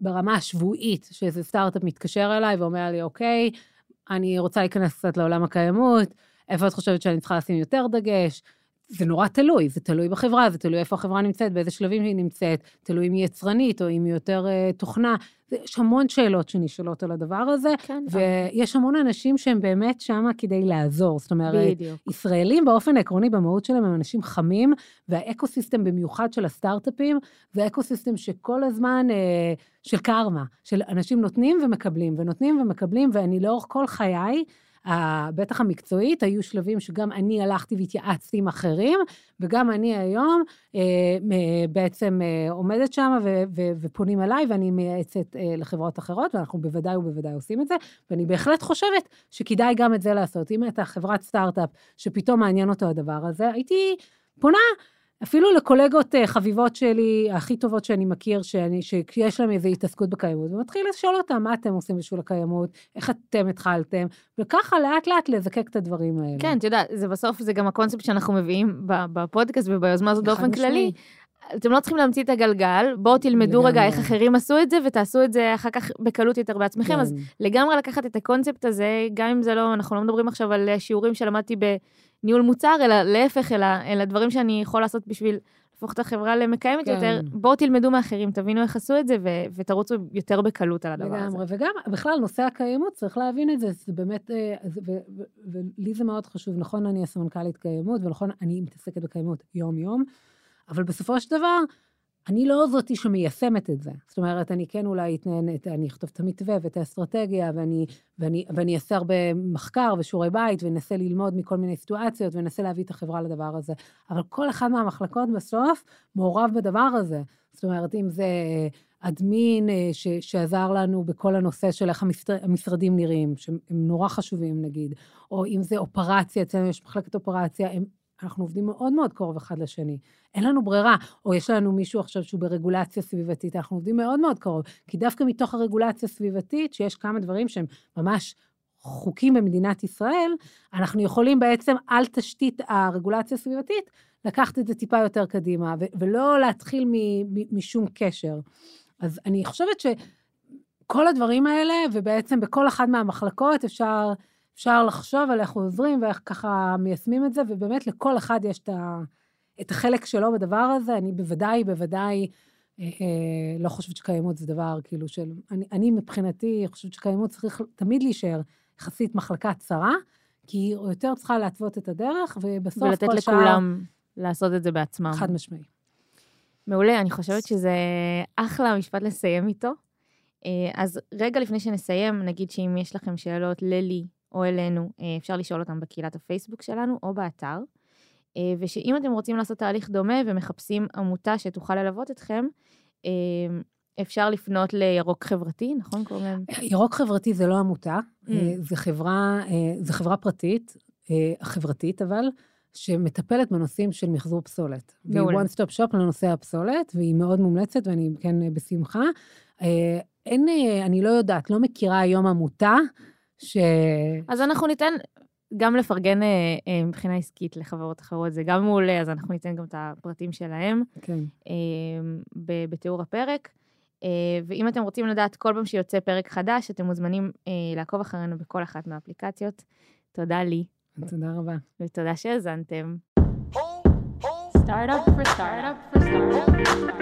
Speaker 2: ברמה השבועית, שאיזה סטארט-אפ מתקשר אליי ואומר לי, אוקיי, אני רוצה להיכנס קצת לעולם הקיימות, איפה את חושבת שאני צריכה לשים יותר דגש? זה נורא תלוי, זה תלוי בחברה, זה תלוי איפה החברה נמצאת, באיזה שלבים היא נמצאת, תלוי אם היא יצרנית או אם היא יותר uh, תוכנה. יש המון שאלות שנשאלות על הדבר הזה,
Speaker 1: כן.
Speaker 2: ויש המון אנשים שהם באמת שם כדי לעזור. זאת אומרת, בדיוק. ישראלים באופן עקרוני, במהות שלהם, הם אנשים חמים, והאקו-סיסטם במיוחד של הסטארט-אפים, זה אקו-סיסטם שכל הזמן, אה, של קרמה, של אנשים נותנים ומקבלים, ונותנים ומקבלים, ואני לאורך כל חיי, בטח המקצועית, היו שלבים שגם אני הלכתי והתייעצתי עם אחרים, וגם אני היום אה, בעצם אה, עומדת שם ופונים אליי, ואני מייעצת אה, לחברות אחרות, ואנחנו בוודאי ובוודאי עושים את זה, ואני בהחלט חושבת שכדאי גם את זה לעשות. אם אתה חברת סטארט-אפ שפתאום מעניין אותו הדבר הזה, הייתי פונה אפילו לקולגות אה, חביבות שלי, הכי טובות שאני מכיר, שאני, שיש להם איזו התעסקות בקיימות, ומתחיל לשאול אותם מה אתם עושים בשביל הקיימות, איך אתם התחלתם, וככה לאט לאט לזקק את הדברים האלה.
Speaker 1: כן, את יודעת, זה בסוף, זה גם הקונספט שאנחנו מביאים בפודקאסט וביוזמה הזאת באופן כללי. אתם לא צריכים להמציא את הגלגל, בואו תלמדו לגמרי. רגע איך אחרים עשו את זה, ותעשו את זה אחר כך בקלות יותר בעצמכם. כן. אז לגמרי לקחת את הקונספט הזה, גם אם זה לא, אנחנו לא מדברים עכשיו על שיעורים שלמדתי ב... ניהול מוצר, אלא להפך, אלא, אלא דברים שאני יכול לעשות בשביל להפוך את החברה למקיימת כן. יותר. בואו תלמדו מאחרים, תבינו איך עשו את זה, ו- ותרוצו יותר בקלות על הדבר לגמרי. הזה.
Speaker 2: לגמרי, וגם בכלל, נושא הקיימות, צריך להבין את זה, זה באמת, אה, ולי זה מאוד חשוב, נכון, אני הסמנכ"לית קיימות, ונכון, אני מתעסקת בקיימות יום-יום, אבל בסופו של דבר, אני לא זאתי שמיישמת את זה. זאת אומרת, אני כן אולי אתנהן, אני אכתוב את המתווה ואת האסטרטגיה, ואני, ואני, ואני אעשה הרבה מחקר ושיעורי בית, ואנסה ללמוד מכל מיני סיטואציות, ואנסה להביא את החברה לדבר הזה. אבל כל אחד מהמחלקות בסוף מעורב בדבר הזה. זאת אומרת, אם זה אדמין אה, ש, שעזר לנו בכל הנושא של איך המשרדים נראים, שהם נורא חשובים נגיד, או אם זה אופרציה, אצלנו יש מחלקת אופרציה, הם אנחנו עובדים מאוד מאוד קרוב אחד לשני. אין לנו ברירה, או יש לנו מישהו עכשיו שהוא ברגולציה סביבתית, אנחנו עובדים מאוד מאוד קרוב. כי דווקא מתוך הרגולציה הסביבתית, שיש כמה דברים שהם ממש חוקים במדינת ישראל, אנחנו יכולים בעצם על תשתית הרגולציה הסביבתית, לקחת את זה טיפה יותר קדימה, ולא להתחיל משום קשר. אז אני חושבת שכל הדברים האלה, ובעצם בכל אחת מהמחלקות אפשר, אפשר לחשוב על איך עוזרים ואיך ככה מיישמים את זה, ובאמת לכל אחד יש את, ה, את החלק שלו בדבר הזה. אני בוודאי, בוודאי, אה, אה, לא חושבת שקיימות זה דבר כאילו של... אני, אני מבחינתי חושבת שקיימות צריך תמיד להישאר יחסית מחלקה צרה, כי היא יותר צריכה להתוות את הדרך, ובסוף
Speaker 1: כל שאר... ולתת לכולם לעשות את זה בעצמם.
Speaker 2: חד משמעי.
Speaker 1: מעולה, אני חושבת שזה אחלה משפט לסיים איתו. אה, אז רגע לפני שנסיים, נגיד שאם יש לכם שאלות ללי או אלינו, אה, אפשר לשאול אותם בקהילת הפייסבוק שלנו או באתר. אה, ושאם אתם רוצים לעשות תהליך דומה ומחפשים עמותה שתוכל ללוות אתכם, אפשר לפנות לירוק חברתי, נכון? קוראים?
Speaker 2: ירוק חברתי זה לא עמותה, mm. זה חברה, זה חברה פרטית, חברתית אבל, שמטפלת בנושאים של מחזור פסולת. מעולה. והיא one stop shop לנושא הפסולת, והיא מאוד מומלצת, ואני כן בשמחה. אה, אין, אה, אני לא יודעת, לא מכירה היום עמותה ש...
Speaker 1: אז אנחנו ניתן גם לפרגן אה, מבחינה עסקית לחברות אחרות, זה גם מעולה, אז אנחנו ניתן גם את הפרטים שלהם. כן. בתיאור הפרק. ואם אתם רוצים לדעת כל פעם שיוצא פרק חדש, אתם מוזמנים לעקוב אחרינו בכל אחת מהאפליקציות. תודה לי.
Speaker 2: תודה רבה.
Speaker 1: ותודה שהאזנתם. Startup for startup for startup for startup.